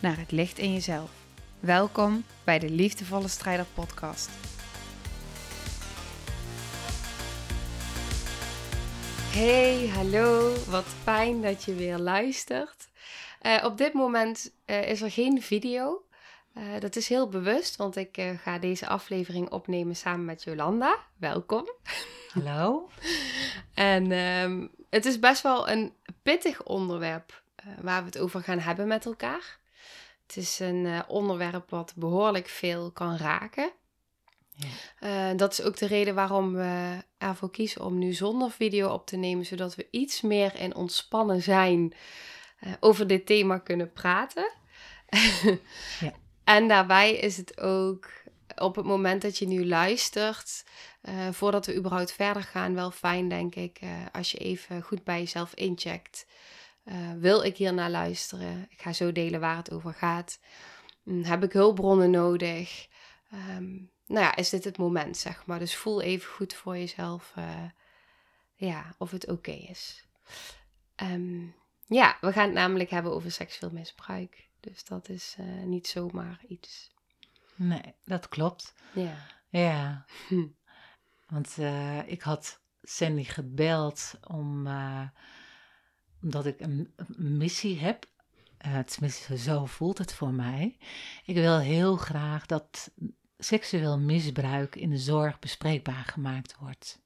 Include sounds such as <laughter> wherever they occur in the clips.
naar het licht in jezelf. Welkom bij de Liefdevolle Strijder Podcast. Hey, hallo, wat fijn dat je weer luistert. Uh, op dit moment uh, is er geen video. Uh, dat is heel bewust, want ik ga deze aflevering opnemen samen met Jolanda. Welkom. Hallo. <laughs> en um, het is best wel een pittig onderwerp waar we het over gaan hebben met elkaar. Het is een onderwerp wat behoorlijk veel kan raken. Ja. Uh, dat is ook de reden waarom we ervoor kiezen om nu zonder video op te nemen, zodat we iets meer in ontspannen zijn uh, over dit thema kunnen praten. <laughs> ja. En daarbij is het ook op het moment dat je nu luistert, uh, voordat we überhaupt verder gaan, wel fijn, denk ik, als je even goed bij jezelf incheckt. Wil ik hier naar luisteren? Ik ga zo delen waar het over gaat. Um, heb ik hulpbronnen nodig? Um, nou ja, is dit het moment, zeg maar. Dus voel even goed voor jezelf uh, ja, of het oké is. Um, ja, we gaan het namelijk hebben over seksueel misbruik. Dus dat is uh, niet zomaar iets. Nee, dat klopt. Ja. Ja. Hm. <laughs> Want ik had Sandy gebeld om, omdat ik een, missie heb. tenminste, zo voelt het voor mij. Ik wil heel graag dat seksueel misbruik in de zorg bespreekbaar gemaakt wordt.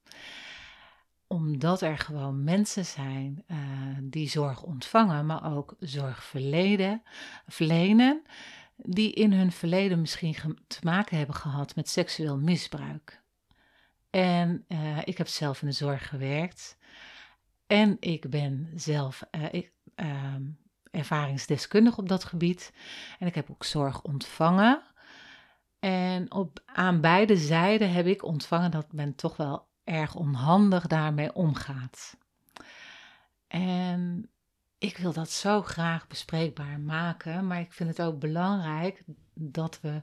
Omdat er gewoon mensen zijn uh, die zorg ontvangen, maar ook zorg verleden, verlenen, die in hun verleden misschien te maken hebben gehad met seksueel misbruik. En uh, ik heb zelf in de zorg gewerkt. En ik ben zelf uh, ik, uh, ervaringsdeskundig op dat gebied. En ik heb ook zorg ontvangen. En op, aan beide zijden heb ik ontvangen dat men toch wel erg onhandig daarmee omgaat. En ik wil dat zo graag bespreekbaar maken, maar ik vind het ook belangrijk dat we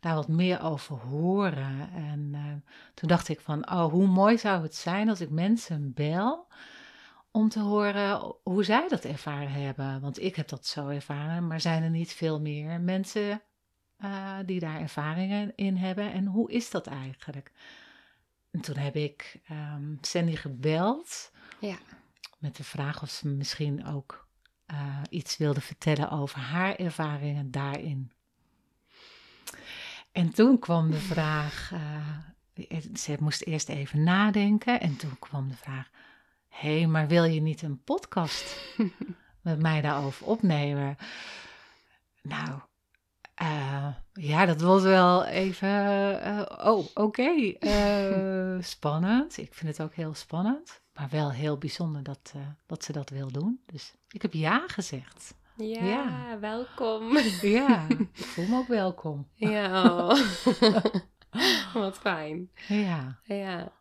daar wat meer over horen. En uh, toen dacht ik van, oh, hoe mooi zou het zijn als ik mensen bel om te horen hoe zij dat ervaren hebben. Want ik heb dat zo ervaren, maar zijn er niet veel meer mensen uh, die daar ervaringen in hebben. En hoe is dat eigenlijk? En toen heb ik um, Sandy gebeld. Ja. Met de vraag of ze misschien ook uh, iets wilde vertellen over haar ervaringen daarin. En toen kwam de vraag, uh, ze moest eerst even nadenken. En toen kwam de vraag, hé, hey, maar wil je niet een podcast <laughs> met mij daarover opnemen? Nou, uh, ja, dat was wel even. Uh, oh, oké. Okay. Uh, <laughs> spannend. Ik vind het ook heel spannend. Maar wel heel bijzonder dat, dat ze dat wil doen. Dus ik heb ja gezegd. Ja, ja. welkom. Ja, <laughs> ik voel me ook welkom. Ja, oh. wat fijn. Ja. Ja.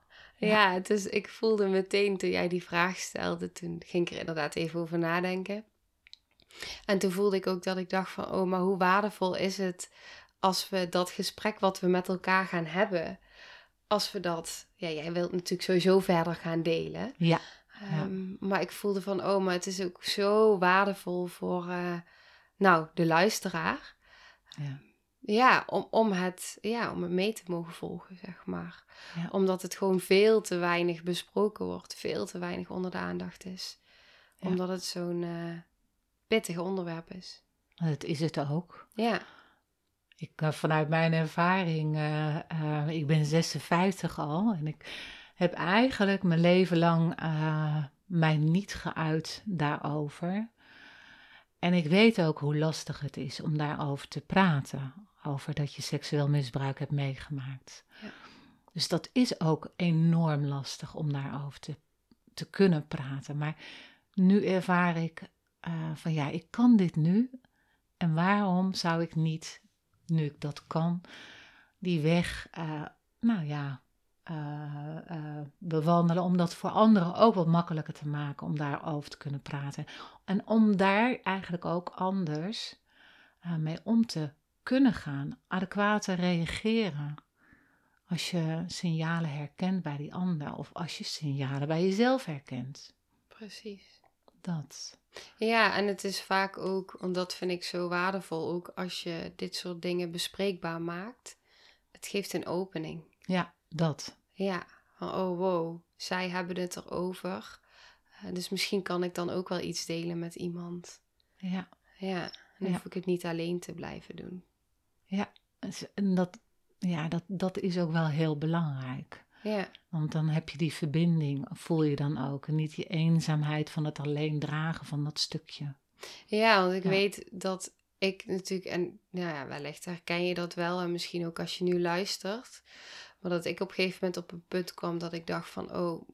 Ja, het is, ik voelde meteen toen jij die vraag stelde, toen ging ik er inderdaad even over nadenken. En toen voelde ik ook dat ik dacht van, oh, maar hoe waardevol is het als we dat gesprek wat we met elkaar gaan hebben, als we dat, ja, jij wilt natuurlijk sowieso verder gaan delen. Ja. Um, Maar ik voelde van, oh, maar het is ook zo waardevol voor, uh, nou, de luisteraar. Ja. Ja, om, om, het, ja, om het mee te mogen volgen, zeg maar. Ja. Omdat het gewoon veel te weinig besproken wordt, veel te weinig onder de aandacht is. Ja. Omdat het zo'n uh, pittig onderwerp is. Dat is het ook. Ja. Ik, uh, vanuit mijn ervaring, uh, uh, ik ben 56 al en ik heb eigenlijk mijn leven lang mij niet geuit daarover. En ik weet ook hoe lastig het is om daarover te praten, over dat je seksueel misbruik hebt meegemaakt. Ja. Dus dat is ook enorm lastig om daarover te, te kunnen praten. Maar nu ervaar ik uh, van ja, ik kan dit nu En waarom zou ik niet, nu ik dat kan, die weg, uh, nou ja, uh, uh, bewandelen, om dat voor anderen ook wat makkelijker te maken om daarover te kunnen praten. En om daar eigenlijk ook anders mee om te kunnen gaan, adequaat reageren. Als je signalen herkent bij die ander of als je signalen bij jezelf herkent. Precies. Dat. Ja, en het is vaak ook, want dat vind ik zo waardevol, ook als je dit soort dingen bespreekbaar maakt. Het geeft een opening. Ja, dat. Ja, oh wow, zij hebben het erover. Uh, dus misschien kan ik dan ook wel iets delen met iemand. Ja. Ja, dan hoef ik het niet alleen te blijven doen. Ja, en dat, ja, dat, dat is ook wel heel belangrijk. Ja. Want dan heb je die verbinding, voel je dan ook. En niet die eenzaamheid van het alleen dragen van dat stukje. Ja, want ik weet dat ik natuurlijk, en nou ja, wellicht herken je dat wel. En misschien ook als je nu luistert. Maar dat ik op een gegeven moment op een punt kwam dat ik dacht van, oh,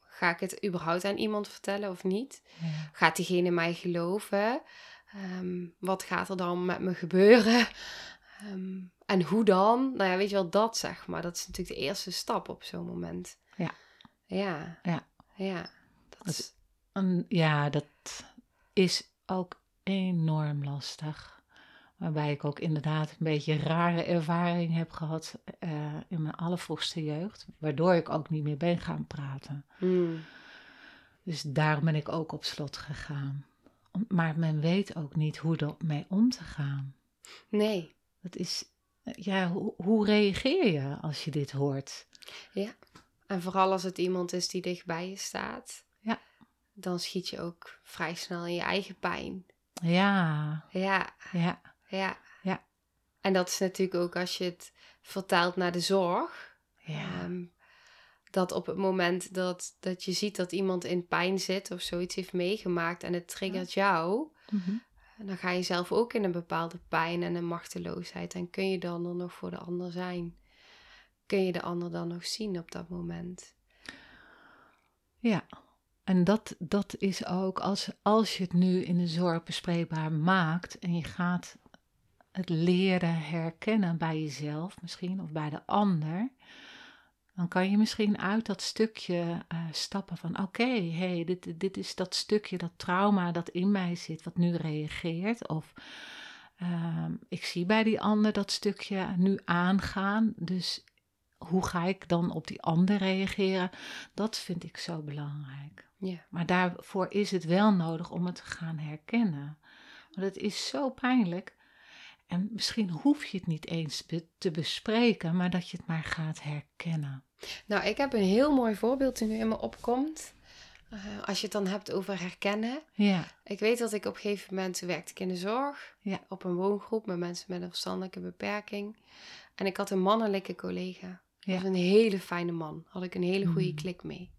ga ik het überhaupt aan iemand vertellen of niet? Ja. Gaat diegene mij geloven? Ehm, wat gaat er dan met me gebeuren? Ehm, en hoe dan? Nou ja, weet je wel, dat zeg maar. Dat is natuurlijk de eerste stap op zo'n moment. Ja. Ja. Ja. Ja. Dat is... ja, dat is ook enorm lastig. Waarbij ik ook inderdaad een beetje rare ervaring heb gehad uh, in mijn allervroegste jeugd. Waardoor ik ook niet meer ben gaan praten. Mm. Dus daarom ben ik ook op slot gegaan. Maar men weet ook niet hoe er mee om te gaan. Nee. Dat is, ja, hoe, hoe reageer je als je dit hoort? Ja, en vooral als het iemand is die dichtbij je staat. Ja. Dan schiet je ook vrij snel in je eigen pijn. Ja. Ja. Ja. Ja. Ja. En dat is natuurlijk ook als je het vertaalt naar de zorg. Ja. Um, dat op het moment dat, dat je ziet dat iemand in pijn zit of zoiets heeft meegemaakt en het triggert jou, mm -hmm. Dan ga je zelf ook in een bepaalde pijn en een machteloosheid. En kun je dan er nog voor de ander zijn? Kun je de ander dan nog zien op dat moment? Ja, en dat, dat is ook als, als je het nu in de zorg bespreekbaar maakt en je gaat het leren herkennen bij jezelf misschien of bij de ander, dan kan je misschien uit dat stukje uh, stappen van oké, okay, hey, dit, dit is dat stukje, dat trauma dat in mij zit, wat nu reageert. Of uh, ik zie bij die ander dat stukje nu aangaan. Dus hoe ga ik dan op die ander reageren? Dat vind ik zo belangrijk. Ja. Maar daarvoor is het wel nodig om het te gaan herkennen. Want het is zo pijnlijk. En misschien hoef je het niet eens te bespreken, maar dat je het maar gaat herkennen. Nou, ik heb een heel mooi voorbeeld die nu in me opkomt. Uh, als je het dan hebt over herkennen. Ja. Ik weet dat ik op een gegeven moment werkte ik in de zorg. Ja. Op een woongroep met mensen met een verstandelijke beperking. En ik had een mannelijke collega. Dat was een hele fijne man. Had ik een hele goede Mm. klik mee.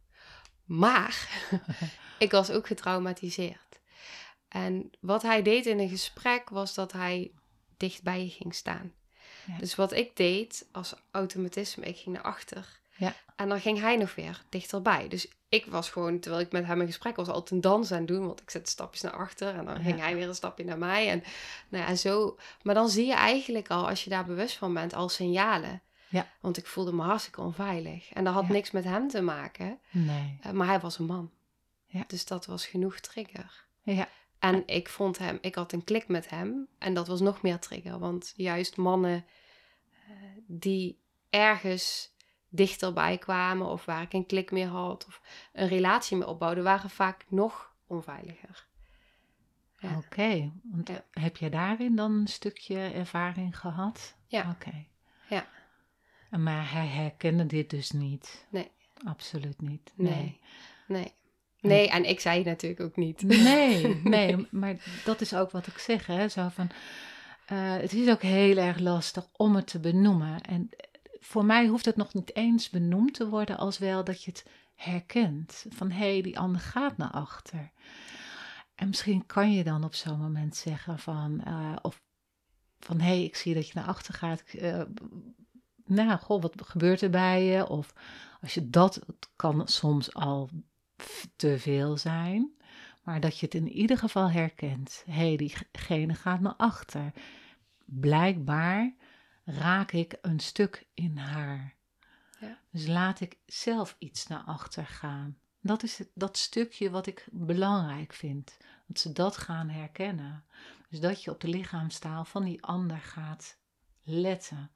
Maar <laughs> ik was ook getraumatiseerd. En wat hij deed in een gesprek was dat hij dicht bij je ging staan. Ja. Dus wat ik deed als automatisme, ik ging naar achter. Ja. En dan ging hij nog weer dichterbij. Dus ik was gewoon, terwijl ik met hem in gesprek was, altijd een dans aan het doen. Want ik zette stapjes naar achter en dan Ja. ging hij weer een stapje naar mij. En, nou ja, zo. Maar dan zie je eigenlijk al, als je daar bewust van bent, al signalen. Ja. Want ik voelde me hartstikke onveilig. En dat had Ja. niks met hem te maken. Nee. eh, Maar hij was een man. Ja. Dus dat was genoeg trigger. Ja. En ik vond hem, ik had een klik met hem. En dat was nog meer trigger. Want juist mannen eh, die ergens dichterbij kwamen, of waar ik een klik mee had, of een relatie mee opbouwde, waren vaak nog onveiliger. Ja. Oké, want Ja. heb je daarin dan een stukje ervaring gehad? Ja. Oké. Ja. Maar hij herkende dit dus niet? Nee. Absoluut niet. Nee. Nee. Nee, en ik zei het natuurlijk ook niet. Nee, <laughs> nee, maar dat is ook wat ik zeg, hè? Zo van, eh, het is ook heel erg lastig om het te benoemen. En voor mij hoeft het nog niet eens benoemd te worden, als wel dat je het herkent. Van, hé, hey, die ander gaat naar achter. En misschien kan je dan op zo'n moment zeggen van, eh, of van, hé, hey, ik zie dat je naar achter gaat. eh, nou, wat gebeurt er bij je? Of als je dat, kan soms al te veel zijn. Maar dat je het in ieder geval herkent. Hé, hey, diegene gaat naar achter. Blijkbaar raak ik een stuk in haar. Ja. Dus laat ik zelf iets naar achter gaan. Dat is het, dat stukje wat ik belangrijk vind. Dat ze dat gaan herkennen. Dus dat je op de lichaamstaal van die ander gaat letten.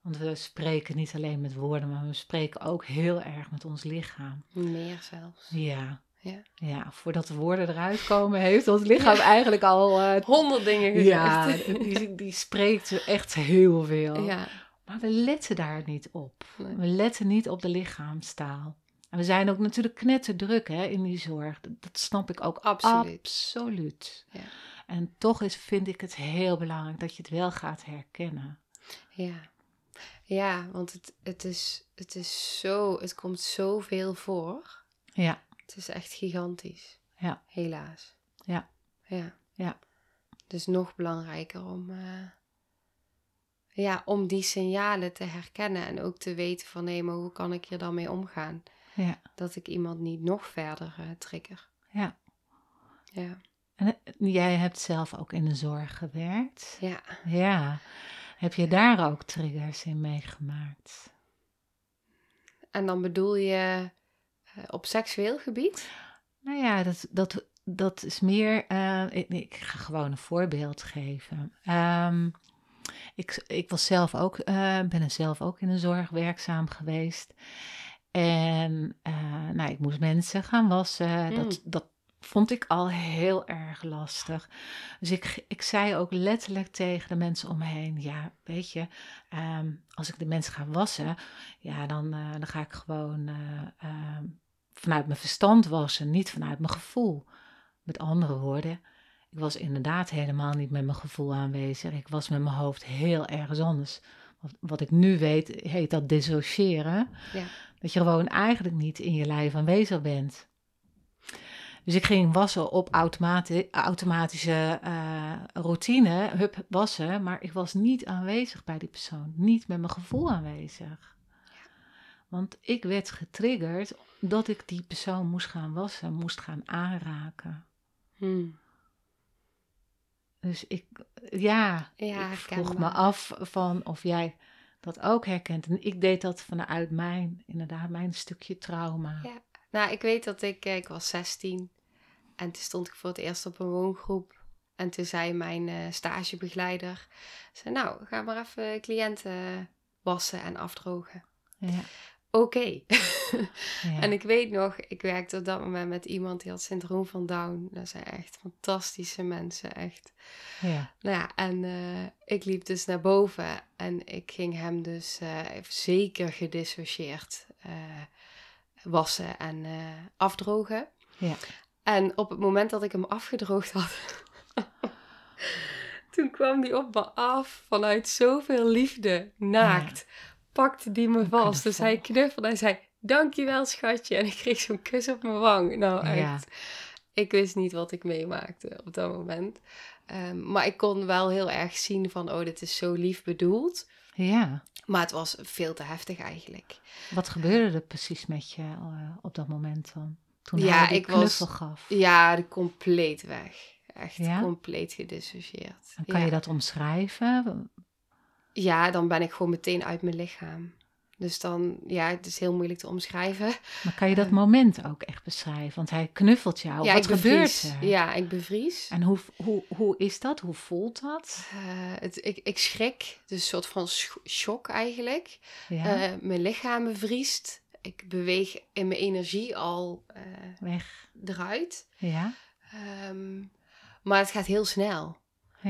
Want we spreken niet alleen met woorden, maar we spreken ook heel erg met ons lichaam. Meer zelfs. Ja. Ja. ja, voordat de woorden eruit komen, heeft ons lichaam eigenlijk al... Uh, Honderd dingen gezegd. Ja, die, die spreekt echt heel veel. Ja. Maar we letten daar niet op. We letten niet op de lichaamstaal. En we zijn ook natuurlijk knetterdruk hè, in die zorg. Dat, snap ik ook absoluut. absoluut. Ja. En toch is, vind ik het heel belangrijk dat je het wel gaat herkennen. Ja, ja want het, het, is, het is zo, het komt zoveel voor. Ja. Het is echt gigantisch. Ja. Helaas. Ja. Ja. Ja. Dus nog belangrijker om, uh, ja, om die signalen te herkennen en ook te weten van maar hoe kan ik hier dan mee omgaan? Ja. Dat ik iemand niet nog verder uh, trigger. Ja. Ja. En eh, jij hebt zelf ook in de zorg gewerkt. Ja. Ja. Heb je daar ook triggers in meegemaakt? En dan bedoel je op seksueel gebied? Nou ja, dat, dat, dat is meer. Uh, ik, ik, ga gewoon een voorbeeld geven. Um, ik, ik was zelf ook, uh, ben zelf ook in de zorg werkzaam geweest. En nou, ik moest mensen gaan wassen. Dat, mm. dat vond ik al heel erg lastig. Dus ik, ik zei ook letterlijk tegen de mensen om me heen: Ja, weet je, ehm, als ik de mensen ga wassen, ja, dan, uh, dan ga ik gewoon uh, uh, vanuit mijn verstand wassen, niet vanuit mijn gevoel. Met andere woorden, ik was inderdaad helemaal niet met mijn gevoel aanwezig. Ik was met mijn hoofd heel ergens anders. Wat, wat ik nu weet, heet dat dissociëren. Ja. Dat je gewoon eigenlijk niet in je lijf aanwezig bent. Dus ik ging wassen op automati automatische uh, routine, hup, wassen, maar ik was niet aanwezig bij die persoon, niet met mijn gevoel aanwezig. Want ik werd getriggerd dat ik die persoon moest gaan wassen, moest gaan aanraken. Hmm. Dus ik, ja, ja ik vroeg me af van of jij dat ook herkent. En ik deed dat vanuit mijn, inderdaad, mijn stukje trauma. Ja, nou, ik weet dat ik, eh, ik was 16 en toen stond ik voor het eerst op een woongroep. En toen zei mijn uh, stagebegeleider, zei, nou, ga maar even cliënten wassen en afdrogen. Ja. Oké. ja. <laughs> En ik weet nog, ik werkte op dat moment met iemand die had syndroom van Down. Dat zijn echt fantastische mensen, echt. Ja. Nou ja, en uh, ik liep dus naar boven en ik ging hem dus uh, zeker gedissocieerd wassen en afdrogen. Ja. En op het moment dat ik hem afgedroogd had, <laughs> toen kwam die op me af vanuit zoveel liefde, naakt. Pakte die me vast. Dus hij knuffelde en zei, dankjewel schatje. En ik kreeg zo'n kus op mijn wang. Nou echt, ik wist niet wat ik meemaakte op dat moment. Ehm, maar ik kon wel heel erg zien van, oh, dit is zo lief bedoeld. Ja. Maar het was veel te heftig eigenlijk. Wat gebeurde er precies met je uh, op dat moment dan? Toen ja, hij ik was, gaf. Ja, compleet weg. Echt compleet gedissocieerd. En kan je dat omschrijven? Ja, dan ben ik gewoon meteen uit mijn lichaam. Dus dan, ja, het is heel moeilijk te omschrijven. Maar kan je dat moment ook echt beschrijven? Want hij knuffelt jou. Ja, Wat gebeurt er? Ja, ik bevries. En hoe, hoe, hoe is dat? Hoe voelt dat? Uh, het, ik, ik schrik. Dus een soort van shock eigenlijk. Ja. Uh, mijn lichaam bevriest ik beweeg in mijn energie al weg eruit. Ja. Um, maar het gaat heel snel.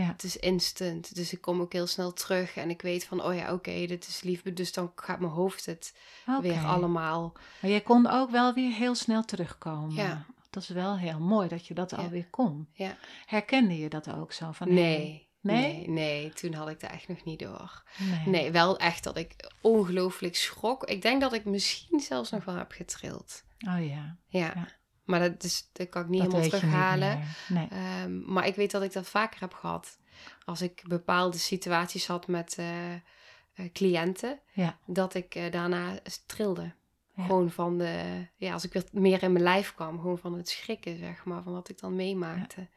Ja. Het is instant. Dus ik kom ook heel snel terug en ik weet van, oh ja, oké, dit is liefde. Dus dan gaat mijn hoofd het weer allemaal. Maar jij kon ook wel weer heel snel terugkomen. Ja. Dat is wel heel mooi dat je dat ja. alweer kon. Ja. Herkende je dat ook zo? Van, nee. Nee? nee? toen had ik dat echt nog niet door. Nee. nee. wel echt dat ik ongelooflijk schrok. Ik denk dat ik misschien zelfs nog wel heb getrild. Oh ja. Ja. Maar dat, is, dat kan ik niet helemaal terughalen. Nee. Um, maar ik weet dat ik dat vaker heb gehad. Als ik bepaalde situaties had met uh, uh, cliënten, ja. dat ik uh, daarna trilde. Gewoon van de, ja, als ik weer meer in mijn lijf kwam, gewoon van het schrikken, zeg maar, van wat ik dan meemaakte.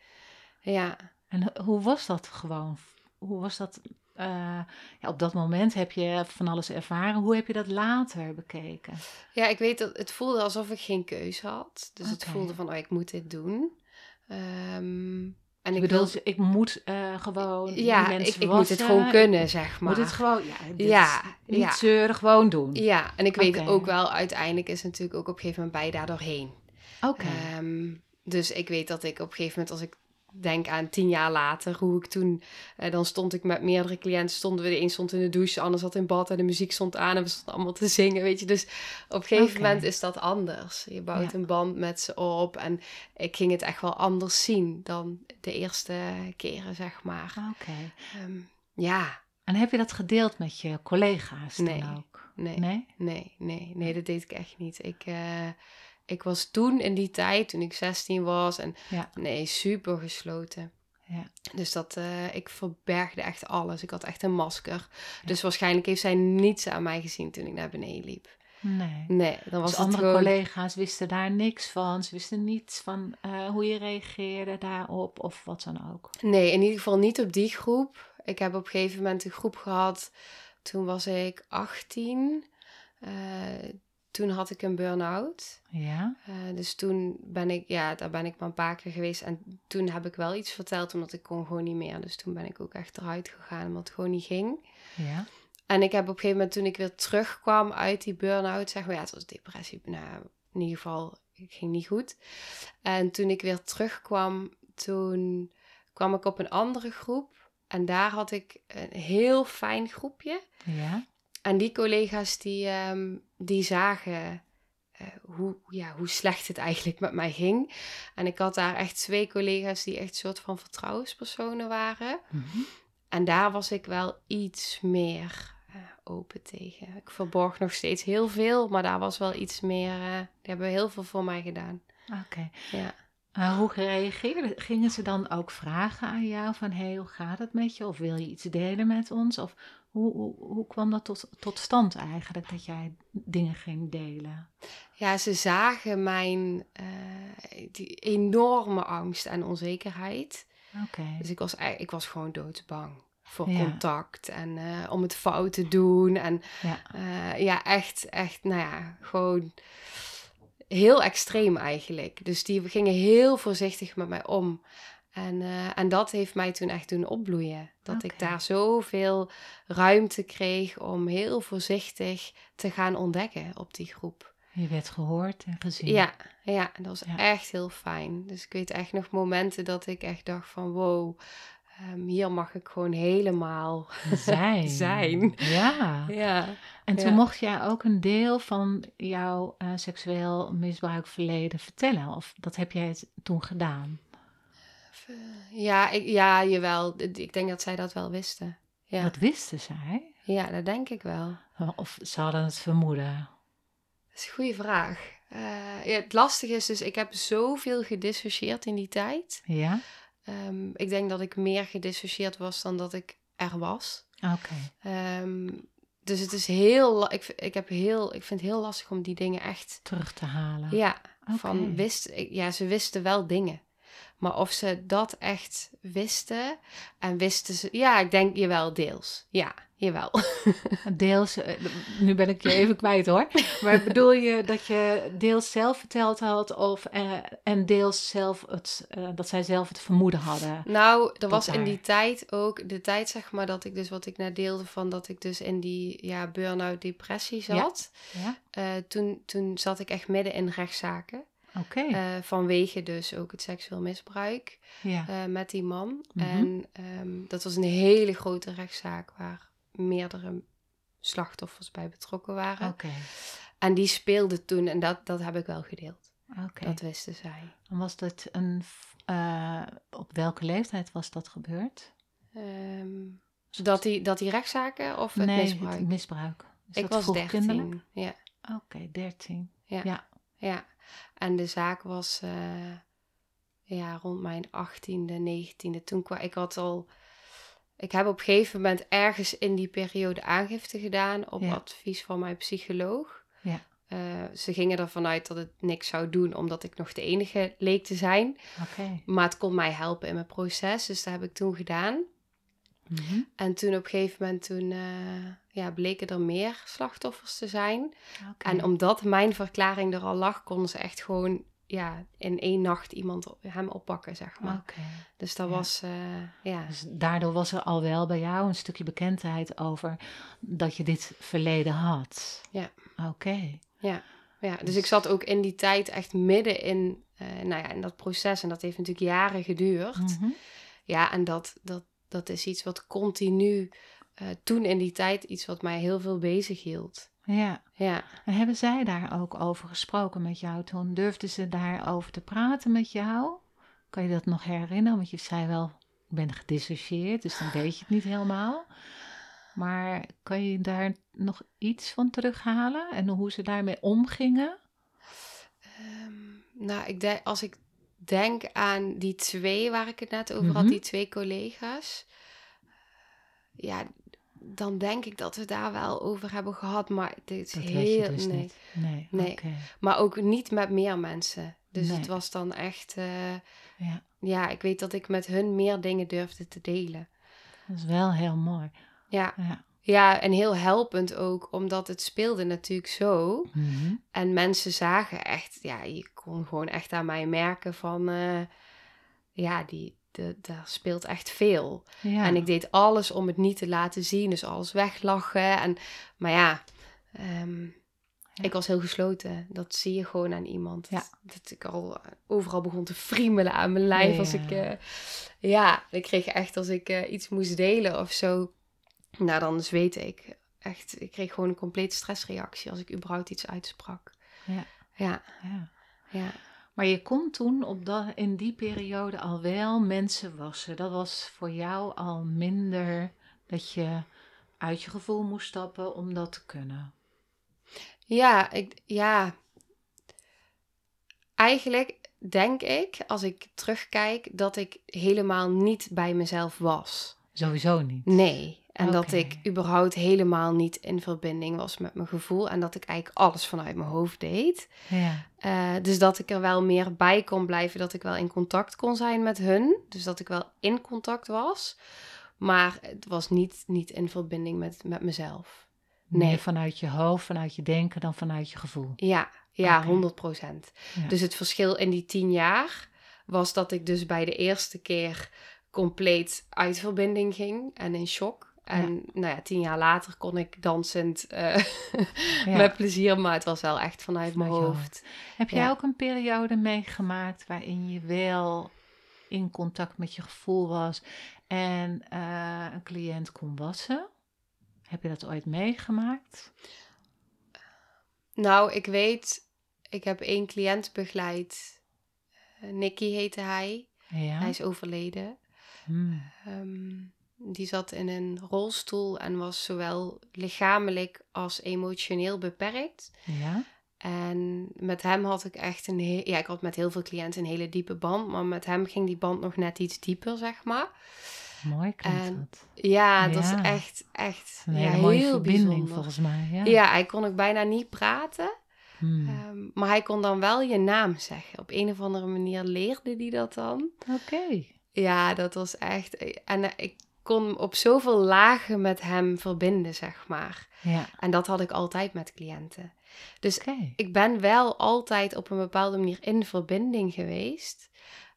Ja. En hoe was dat gewoon? Hoe was dat? Uh, ja, op dat moment heb je van alles ervaren. Hoe heb je dat later bekeken? Ja, ik weet dat het voelde alsof ik geen keuze had. Dus het voelde van, oh, ik moet dit doen. Um, en ik bedoel, wil... ik moet uh, gewoon. Ja, ik, ik moet het gewoon kunnen, zeg maar. Moet het gewoon, ja, ja niet ja. zeuren, gewoon doen. Ja, en ik weet ook wel, uiteindelijk is natuurlijk ook op een gegeven moment bij daar doorheen. Oké. Um, dus ik weet dat ik op een gegeven moment, als ik denk aan tien jaar later, hoe ik toen, eh, dan stond ik met meerdere cliënten, stonden we, de een stond in de douche, de ander zat in bad en de muziek stond aan en we stonden allemaal te zingen, weet je. Dus op een gegeven moment is dat anders. Je bouwt een band met ze op en ik ging het echt wel anders zien dan de eerste keren, zeg maar. Oké. Ehm, ja. En heb je dat gedeeld met je collega's nee. dan ook? Nee. Nee? Nee, nee, nee, dat deed ik echt niet. Ik... Uh, ik was toen in die tijd, toen ik 16 was, en ja. nee, super gesloten. Ja. Dus dat, uh, ik verbergde echt alles. Ik had echt een masker. Dus waarschijnlijk heeft zij niets aan mij gezien toen ik naar beneden liep. Nee. Nee, dan was dus andere collega's wisten daar niks van. Ze wisten niets van uh, hoe je reageerde daarop of wat dan ook. Nee, in ieder geval niet op die groep. Ik heb op een gegeven moment een groep gehad. Toen was ik 18. Uh, toen had ik een burn-out. Ja. Uh, dus toen ben ik, ja, daar ben ik maar een paar keer geweest. En toen heb ik wel iets verteld, omdat ik kon gewoon niet meer. Dus toen ben ik ook echt eruit gegaan, omdat het gewoon niet ging. Ja. En ik heb op een gegeven moment, toen ik weer terugkwam uit die burn-out, zeg maar, ja, het was depressie. Nou, in ieder geval, het ging niet goed. En toen ik weer terugkwam, toen kwam ik op een andere groep. En daar had ik een heel fijn groepje. Ja. En die collega's die, ehm, die zagen uh, hoe, ja, hoe slecht het eigenlijk met mij ging. En ik had daar echt twee collega's die echt een soort van vertrouwenspersonen waren. Mhm. En daar was ik wel iets meer uh, open tegen. Ik verborg nog steeds heel veel, maar daar was wel iets meer. Uh, die hebben heel veel voor mij gedaan. Oké. Ja. Hoe reageerden? Gingen ze dan ook vragen aan jou van hey, hoe gaat het met je? Of wil je iets delen met ons? Of hoe, hoe, hoe kwam dat tot, tot stand eigenlijk, dat jij dingen ging delen? Ja, ze zagen mijn uh, die enorme angst en onzekerheid. Oké. Dus ik was, ik was gewoon doodsbang voor contact en uh, om het fout te doen. En ja, uh, ja echt, echt, nou ja, gewoon heel extreem eigenlijk. Dus die gingen heel voorzichtig met mij om. En, uh, en dat heeft mij toen echt doen opbloeien. Dat okay. ik daar zoveel ruimte kreeg om heel voorzichtig te gaan ontdekken op die groep. Je werd gehoord en gezien. Ja, ja dat was ja. echt heel fijn. Dus ik weet echt nog momenten dat ik echt dacht van wow, um, hier mag ik gewoon helemaal <laughs> zijn. zijn. Ja. ja. En toen ja. mocht jij ook een deel van jouw uh, seksueel misbruikverleden vertellen. Of dat heb jij toen gedaan? Ja, ik, ja, jawel. Ik denk dat zij dat wel wisten. Ja. Dat wisten zij? Ja, dat denk ik wel. Of ze hadden het vermoeden? Dat is een goede vraag. Uh, ja, het lastige is dus, ik heb zoveel gedissocieerd in die tijd. Ja? Um, ik denk dat ik meer gedissocieerd was dan dat ik er was. Oké. Okay. Um, dus het is heel, ik, ik, heb heel, ik vind het heel lastig om die dingen echt terug te halen. Ja, okay. van wist, ja, ze wisten wel dingen. Maar of ze dat echt wisten en wisten ze, ja, ik denk je wel deels. Ja, jawel. <laughs> Deels, eh, nu ben ik je even <laughs> kwijt hoor. Maar bedoel je dat je deels zelf verteld had of uh, en deels zelf het, uh, dat zij zelf het vermoeden hadden? Nou, er was daar. in die tijd ook de tijd zeg maar dat ik dus wat ik net deelde van dat ik dus in die ja, burn-out depressie zat. Ja. ja. toen, toen zat ik echt midden in rechtszaken. Okay. Uh, vanwege dus ook het seksueel misbruik ja. uh, met die man. Mm -hmm. En um, dat was een hele grote rechtszaak waar meerdere slachtoffers bij betrokken waren. Okay. En die speelde toen, en dat, dat heb ik wel gedeeld. Okay. Dat wisten zij. En was dat een. Uh, op welke leeftijd was dat gebeurd? Um, dat, die, dat die rechtszaken of het nee, misbruik? Het misbruik. Is ik was dertien. Ja. Oké, okay, dertien. Ja. ja. ja. En de zaak was uh, ja, rond mijn 18e, 19e. Toen kwam ik had al. Ik heb op een gegeven moment ergens in die periode aangifte gedaan op ja. advies van mijn psycholoog. Ja. ze gingen ervan uit dat het niks zou doen, omdat ik nog de enige leek te zijn. Okay. Maar het kon mij helpen in mijn proces, dus dat heb ik toen gedaan. Mhm. En toen op een gegeven moment toen, uh, ja, bleken er meer slachtoffers te zijn. Okay. En omdat mijn verklaring er al lag, konden ze echt gewoon ja, in één nacht iemand hem oppakken, zeg maar. Okay. Dus dat Ja. was, eh, ja. Dus daardoor was er al wel bij jou een stukje bekendheid over dat je dit verleden had. Ja. Oké. Ja, dus ik zat ook in die tijd echt midden in, eh, nou ja, in dat proces. En dat heeft natuurlijk jaren geduurd. Mhm. Ja, en dat, dat, dat is iets wat continu, eh, toen in die tijd, iets wat mij heel veel bezig hield. Ja. Ja. En hebben zij daar ook over gesproken met jou toen? Durfden ze daarover te praten met jou? Kan je dat nog herinneren? Want je zei wel, ik ben gedissocieerd, dus dan weet je het niet helemaal. Maar kan je daar nog iets van terughalen en hoe ze daarmee omgingen? Ehm, nou, ik denk, als ik denk aan die twee waar ik het net over had, Mhm. die twee collega's. Ja, dan denk ik dat we daar wel over hebben gehad. Maar dit is Dat heel. dus nee. niet. Nee, Nee. Maar ook niet met meer mensen. Dus Nee. het was dan echt. eh, Ja, ja, ik weet dat ik met hun meer dingen durfde te delen. dat is wel heel mooi. Ja, Ja. Ja en heel helpend ook, omdat het speelde natuurlijk zo. Mhm. En mensen zagen echt, ja, je kon gewoon echt aan mij merken van, eh, ja, die, de, daar speelt echt veel. ja. En ik deed alles om het niet te laten zien, dus alles weglachen. En, maar ja, ehm, Ja. ik was heel gesloten. Dat zie je gewoon aan iemand. Ja. Dat ik al overal begon te friemelen aan mijn lijf. Als ik, eh, ja, ik kreeg echt als ik eh, iets moest delen of zo. Nou, dan zweet ik. Echt, ik kreeg gewoon een complete stressreactie als ik überhaupt iets uitsprak. Ja. Ja, ja. ja. Maar je kon toen op dat, in die periode al wel mensen wassen. Dat was voor jou al minder dat je uit je gevoel moest stappen om dat te kunnen. Ja, ik, ja. Eigenlijk denk ik, als ik terugkijk, dat ik helemaal niet bij mezelf was. Sowieso niet. Nee. En dat ik überhaupt helemaal niet in verbinding was met mijn gevoel. En dat ik eigenlijk alles vanuit mijn hoofd deed. Ja. Eh, dus dat ik er wel meer bij kon blijven. Dat ik wel in contact kon zijn met hun. Dus dat ik wel in contact was. Maar het was niet, niet in verbinding met, met mezelf. Nee. Meer vanuit je hoofd, vanuit je denken dan vanuit je gevoel. Ja, ja, Oké. 100 procent. Ja. Dus het verschil in die tien jaar was dat ik dus bij de eerste keer compleet uit verbinding ging en in shock. En nou ja, tien jaar later kon ik dansend Ja. <laughs> met plezier, maar het was wel echt vanuit mijn Vanuit hoofd. Heb jij ook een periode meegemaakt waarin je wel in contact met je gevoel was en eh, een cliënt kon wassen? Heb je dat ooit meegemaakt? Nou, ik weet, ik heb één cliënt begeleid. Eh, Nicky heette hij. Ja. Hij is overleden. Hmm. Ehm, die zat in een rolstoel en was zowel lichamelijk als emotioneel beperkt. Ja. En met hem had ik echt een heel... Ja, ik had met heel veel cliënten een hele diepe band. Maar met hem ging die band nog net iets dieper, zeg maar. Mooi klinkt En- dat. Ja, dat Ja. is echt, echt Een ja, mooie heel verbinding bijzonder. volgens mij. Ja. Ja, hij kon ook bijna niet praten. Hmm. Ehm, maar hij kon dan wel je naam zeggen. Op een of andere manier leerde hij dat dan. Oké. Ja, dat was echt... En eh, ik kon op zoveel lagen met hem verbinden, zeg maar. Ja. En dat had ik altijd met cliënten. Dus ik ben wel altijd op een bepaalde manier in verbinding geweest.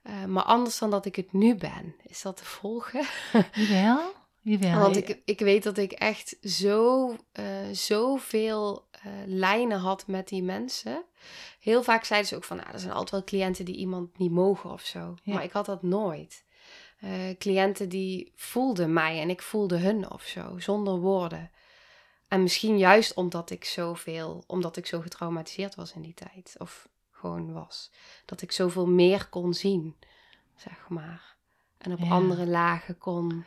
Eh, maar anders dan dat ik het nu ben. Is dat te volgen? <laughs> Jawel. Jawel. Want ik, ik weet dat ik echt zo, eh, zoveel eh, lijnen had met die mensen. Heel vaak zeiden ze ook van, nou, er zijn altijd wel cliënten die iemand niet mogen of zo. Ja. Maar ik had dat nooit. Eh, cliënten die voelden mij en ik voelde hun of zo, zonder woorden. En misschien juist omdat ik zoveel, omdat ik zo getraumatiseerd was in die tijd. Of gewoon was. Dat ik zoveel meer kon zien, zeg maar. En op Ja. andere lagen kon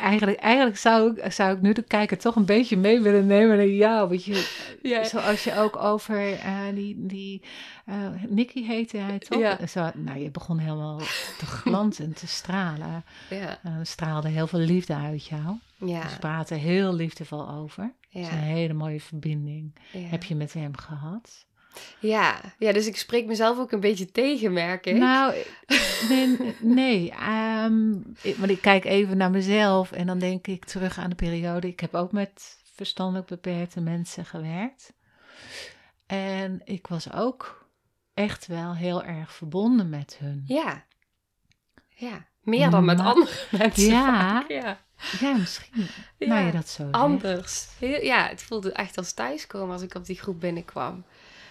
eigenlijk, eigenlijk zou, ik, zou ik nu de kijker toch een beetje mee willen nemen naar jou. Weet je. Zoals je ook over uh, die, die uh, Nicky heette hij toch? Zo, nou, je begon helemaal te <laughs> glanzen, te stralen. Uh, straalde heel veel liefde uit jou. Ja. Dus praten heel liefdevol over. Ja. is een hele mooie verbinding heb je met hem gehad. Ja, ja, dus ik spreek mezelf ook een beetje tegen, merk ik. Nou, nee, nee um, ik, want ik kijk even naar mezelf en dan denk ik terug aan de periode. Ik heb ook met verstandelijk beperkte mensen gewerkt. En ik was ook echt wel heel erg verbonden met hun. Ja, ja. Meer dan met andere <laughs> mensen. Ja, ja. ja, misschien. Ja, nou je dat zo Anders. ja, het voelde echt als thuiskomen als ik op die groep binnenkwam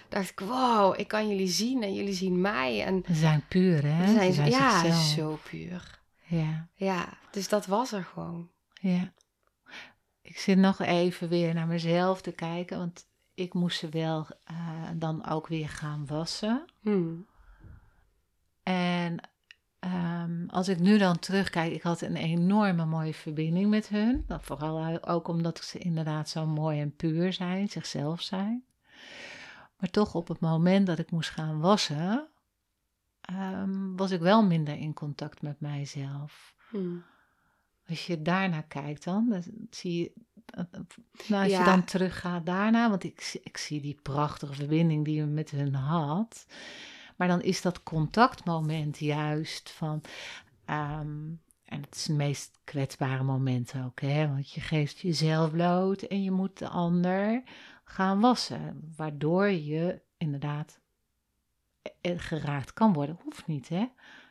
dacht ik, wow, ik kan jullie zien en jullie zien mij. En Ze zijn puur, hè? Zijn, zijn ja, zo puur. Ja. Ja, dus dat was er gewoon. Ja. Ik zit nog even weer naar mezelf te kijken, want ik moest ze wel uh, dan ook weer gaan wassen. Hmm. En um, als ik nu dan terugkijk, ik had een enorme mooie verbinding met hun. Vooral ook omdat ze inderdaad zo mooi en puur zijn, zichzelf zijn. Maar toch op het moment dat ik moest gaan wassen, um, was ik wel minder in contact met mijzelf. Hmm. Als je daarna kijkt dan, dan zie je, nou, als je dan teruggaat daarna, want ik, ik zie die prachtige verbinding die je met hun had. Maar dan is dat contactmoment juist van, um, en het is het meest kwetsbare moment ook, hè? want je geeft jezelf bloot en je moet de ander gaan wassen. Waardoor je inderdaad geraakt kan worden. Hoeft niet, hè?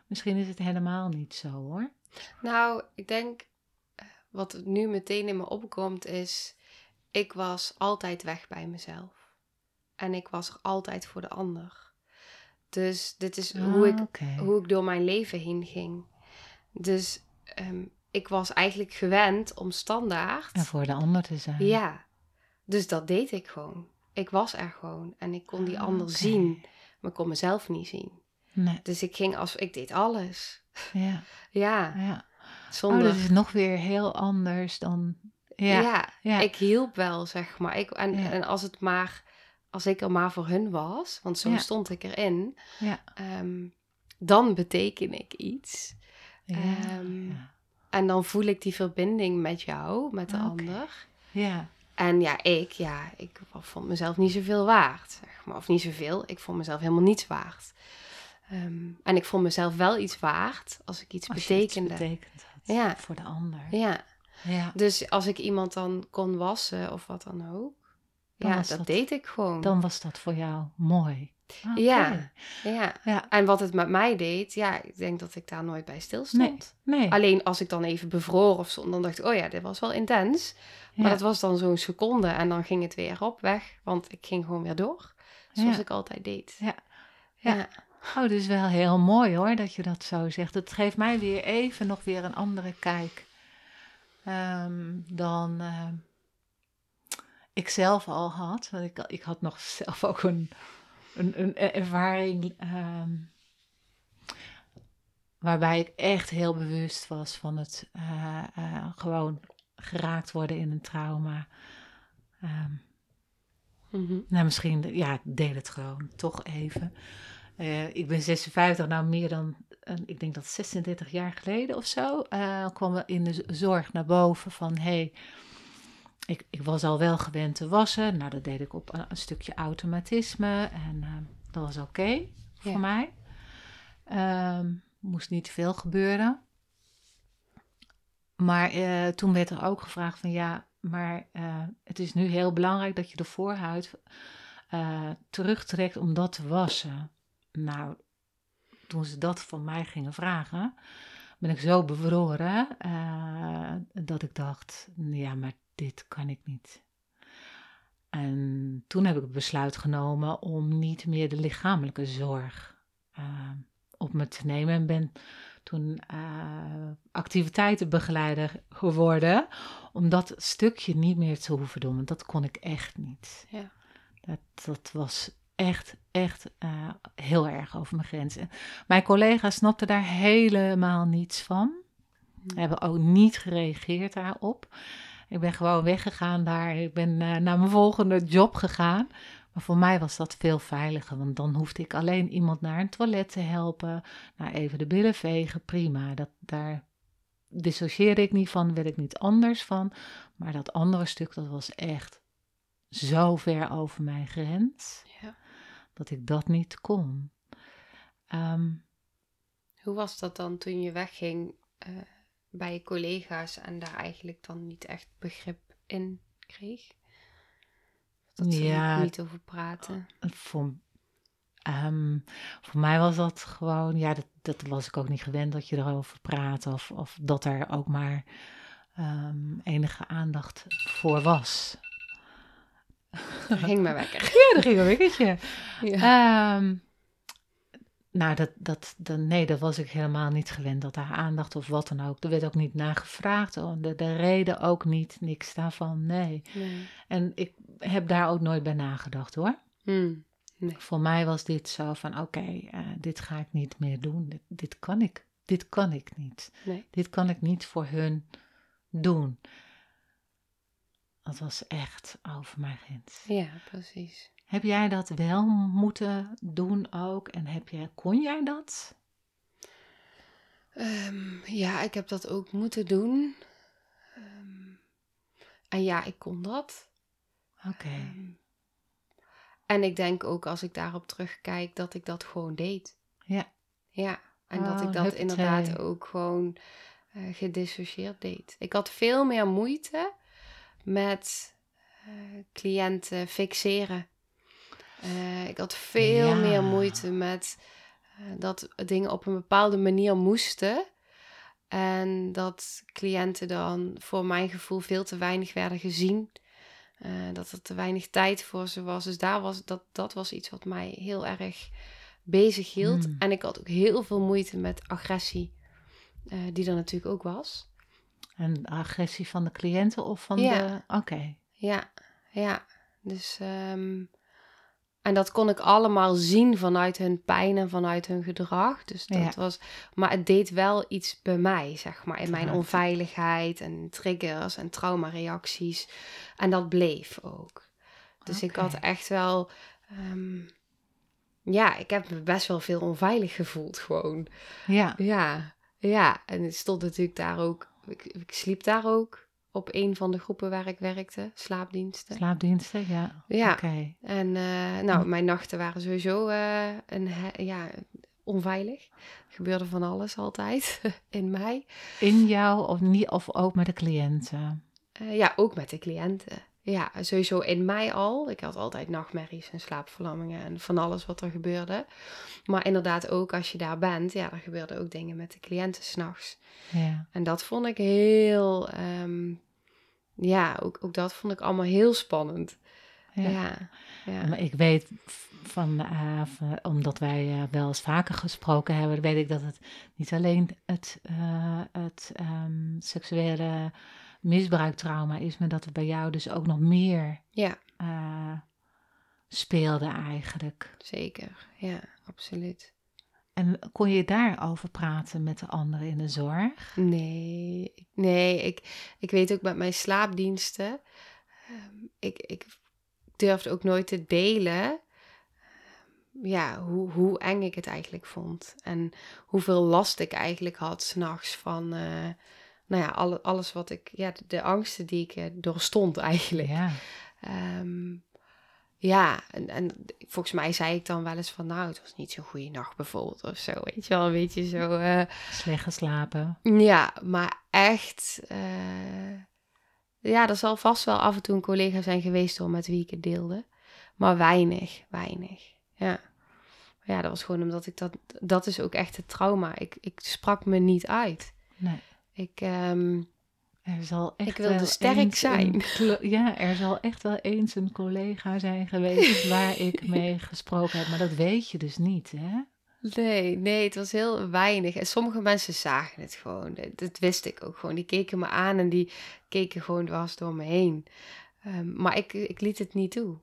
Misschien is het helemaal niet zo hoor. Nou, ik denk eh, wat nu meteen in me opkomt is. Ik was altijd weg bij mezelf. En ik was er altijd voor de ander. Dus dit is hoe, ik, ah, hoe ik door mijn leven heen ging. Dus ehm, ik was eigenlijk gewend om standaard. En voor de ander te zijn. Ja, dus dat deed ik gewoon. Ik was er gewoon en ik kon die ander zien, maar ik kon mezelf niet zien. Nee. Dus ik ging als ik deed alles. Ja. <laughs> ja. ja. Zonder... Oh, dat is nog weer heel anders dan. Ja. ja, ik hielp wel, zeg maar. Ik, en, en als het maar, als ik er maar voor hun was, want zo stond ik erin, ja. Um, dan beteken ik iets. Um, en dan voel ik die verbinding met jou, met de ander. Ja. En ja, ik, ja, ik vond mezelf niet zoveel waard, zeg maar. Of niet zoveel, ik vond mezelf helemaal niets waard. Ehm, en ik vond mezelf wel iets waard als ik iets als betekende. Iets betekend had ja. voor de ander. Ja. ja. Dus als ik iemand dan kon wassen of wat dan ook, ja, dat, deed ik gewoon. Dan was dat voor jou mooi. Ja, ja, ja. En wat het met mij deed, ja, ik denk dat ik daar nooit bij stilstond. Nee, nee. Alleen als ik dan even bevroor of zo, dan dacht ik, oh ja, dit was wel intens. Maar dat was dan zo'n seconde en dan ging het weer op weg, want ik ging gewoon weer door. Zoals ik altijd deed. Ja. ja. Oh, dat is wel heel mooi hoor, dat je dat zo zegt. Het geeft mij weer even nog weer een andere kijk ehm, dan uh, ik zelf al had. Want ik, ik had nog zelf ook een, een, een ervaring ehm, waarbij ik echt heel bewust was van het uh, uh, gewoon geraakt worden in een trauma. Um, Nou, misschien, ja, ik deel het gewoon toch even. Uh, ik ben 56, nou meer dan, ik denk dat 36 jaar geleden of zo, kwam in de zorg naar boven van, hey, ik, ik was al wel gewend te wassen. Nou, dat deed ik op een, stukje automatisme en uh, dat was oké voor mij. Um, moest niet veel gebeuren. Maar uh, toen werd er ook gevraagd van ja, maar uh, het is nu heel belangrijk dat je de voorhuid terugtrekt om dat te wassen. Nou, toen ze dat van mij gingen vragen, ben ik zo bevroren dat ik dacht, ja, maar dit kan ik niet. En toen heb ik het besluit genomen om niet meer de lichamelijke zorg op me te nemen en ben toen uh, activiteitenbegeleider geworden. Om dat stukje niet meer te hoeven doen. Want dat kon ik echt niet. Ja. Dat, dat was echt, echt uh, heel erg over mijn grens. mijn collega snapte daar helemaal niets van. Hm. Hebben ook niet gereageerd daarop. Ik ben gewoon weggegaan daar. Ik ben uh, naar mijn volgende job gegaan. Maar voor mij was dat veel veiliger, want dan hoefde ik alleen iemand naar een toilet te helpen, naar even de billen vegen, prima. Dat, daar dissocieerde ik niet van, werd ik niet anders van. Maar dat andere stuk, dat was echt zo ver over mijn grens, ja. dat ik dat niet kon. Ehm, Hoe was dat dan toen je wegging uh, bij je collega's en daar eigenlijk dan niet echt begrip in kreeg? Dat ze ja, niet over praten. Voor, um, voor mij was dat gewoon, ja, dat, dat was ik ook niet gewend dat je erover praat. Of, of dat er ook maar um, enige aandacht voor was. Er ging maar wekker. <laughs> ja, er ging een wekkertje. <laughs> Ja. Um, nou, dat, dat, dat, nee, dat was ik helemaal niet gewend, dat daar aandacht of wat dan ook. Er werd ook niet naar gevraagd, oh, de, de reden ook niet, niks daarvan, nee. nee. En ik heb daar ook nooit bij nagedacht hoor. Hmm, nee. Voor mij was dit zo van, oké, eh, dit ga ik niet meer doen, dit, dit, kan ik, dit kan ik niet. Nee. Dit kan ik niet voor hun doen. Dat was echt over mijn grens. Ja, precies. Heb jij dat wel moeten doen ook? En heb kon jij dat? Um, ja, ik heb dat ook moeten doen. Um, en ja, ik kon dat. Oké. Um, en ik denk ook als ik daarop terugkijk dat ik dat gewoon deed. Ja. Ja, en dat ik oh, dat inderdaad ook gewoon uh, gedissocieerd deed. Ik had veel meer moeite met uh, cliënten fixeren. Uh, ik had veel meer moeite met uh, dat dingen op een bepaalde manier moesten. En dat cliënten dan voor mijn gevoel veel te weinig werden gezien. Uh, dat er te weinig tijd voor ze was. Dus daar was, dat, dat was iets wat mij heel erg bezig hield. Hmm. En ik had ook heel veel moeite met agressie, die er natuurlijk ook was. En agressie van de cliënten of van de... Oké. Ja, ja. Dus um, en dat kon ik allemaal zien vanuit hun pijn en vanuit hun gedrag. Dus dat was. Maar het deed wel iets bij mij, zeg maar. In mijn onveiligheid en triggers en traumareacties. En dat bleef ook. Dus ik had echt wel. Ehm, ja, ik heb me best wel veel onveilig gevoeld, gewoon. Ja. Ja, ja. En het stond natuurlijk daar ook. Ik, ik sliep daar ook op een van de groepen waar ik werkte, slaapdiensten. Slaapdiensten, ja. Ja. Okay. En uh, nou, mijn nachten waren sowieso uh, een, ja, onveilig. Er gebeurde van alles altijd <laughs> in mij. In jou of niet, of ook met de cliënten? Uh, ja, ook met de cliënten. Ja, sowieso in mij al. Ik had altijd nachtmerries en slaapverlammingen en van alles wat er gebeurde. Maar inderdaad ook als je daar bent, ja, er gebeurden ook dingen met de cliënten s'nachts. Ja. En dat vond ik heel um, ja, ook, ook dat vond ik allemaal heel spannend. Ja. ja, Maar ik weet van, uh, omdat wij uh, wel eens vaker gesproken hebben, weet ik dat het niet alleen het, uh, het um, seksuele misbruiktrauma is, maar dat het bij jou dus ook nog meer ja. speelde eigenlijk. Zeker, ja, absoluut. En kon je daarover praten met de anderen in de zorg? Nee, nee ik, ik weet ook met mijn slaapdiensten. Ehm, ik, ik durfde ook nooit te delen ehm, ja, hoe, hoe eng ik het eigenlijk vond. En hoeveel last ik eigenlijk had s'nachts van, uh, nou ja, alle, alles wat ik, ja, de, angsten die ik uh, doorstond eigenlijk. Ja. Um, ja, en, en volgens mij zei ik dan wel eens van, nou, het was niet zo'n goede nacht bijvoorbeeld of zo, weet je wel, een beetje zo... Uh... Slecht geslapen. Ja, maar echt, uh... ja, er zal vast wel af en toe een collega zijn geweest door met wie ik het deelde, maar weinig, weinig, ja. Ja, dat was gewoon omdat ik dat, dat is ook echt het trauma. Ik, ik sprak me niet uit. Nee. Ik, um, er zal echt ik wilde sterk zijn. ja, er zal echt wel eens een collega zijn geweest <laughs> waar ik mee gesproken heb. Maar dat weet je dus niet, hè? Nee, nee, het was heel weinig. En sommige mensen zagen het gewoon. Dat wist ik ook gewoon. Die keken me aan en die keken gewoon dwars door me heen. Um, maar ik, ik liet het niet toe.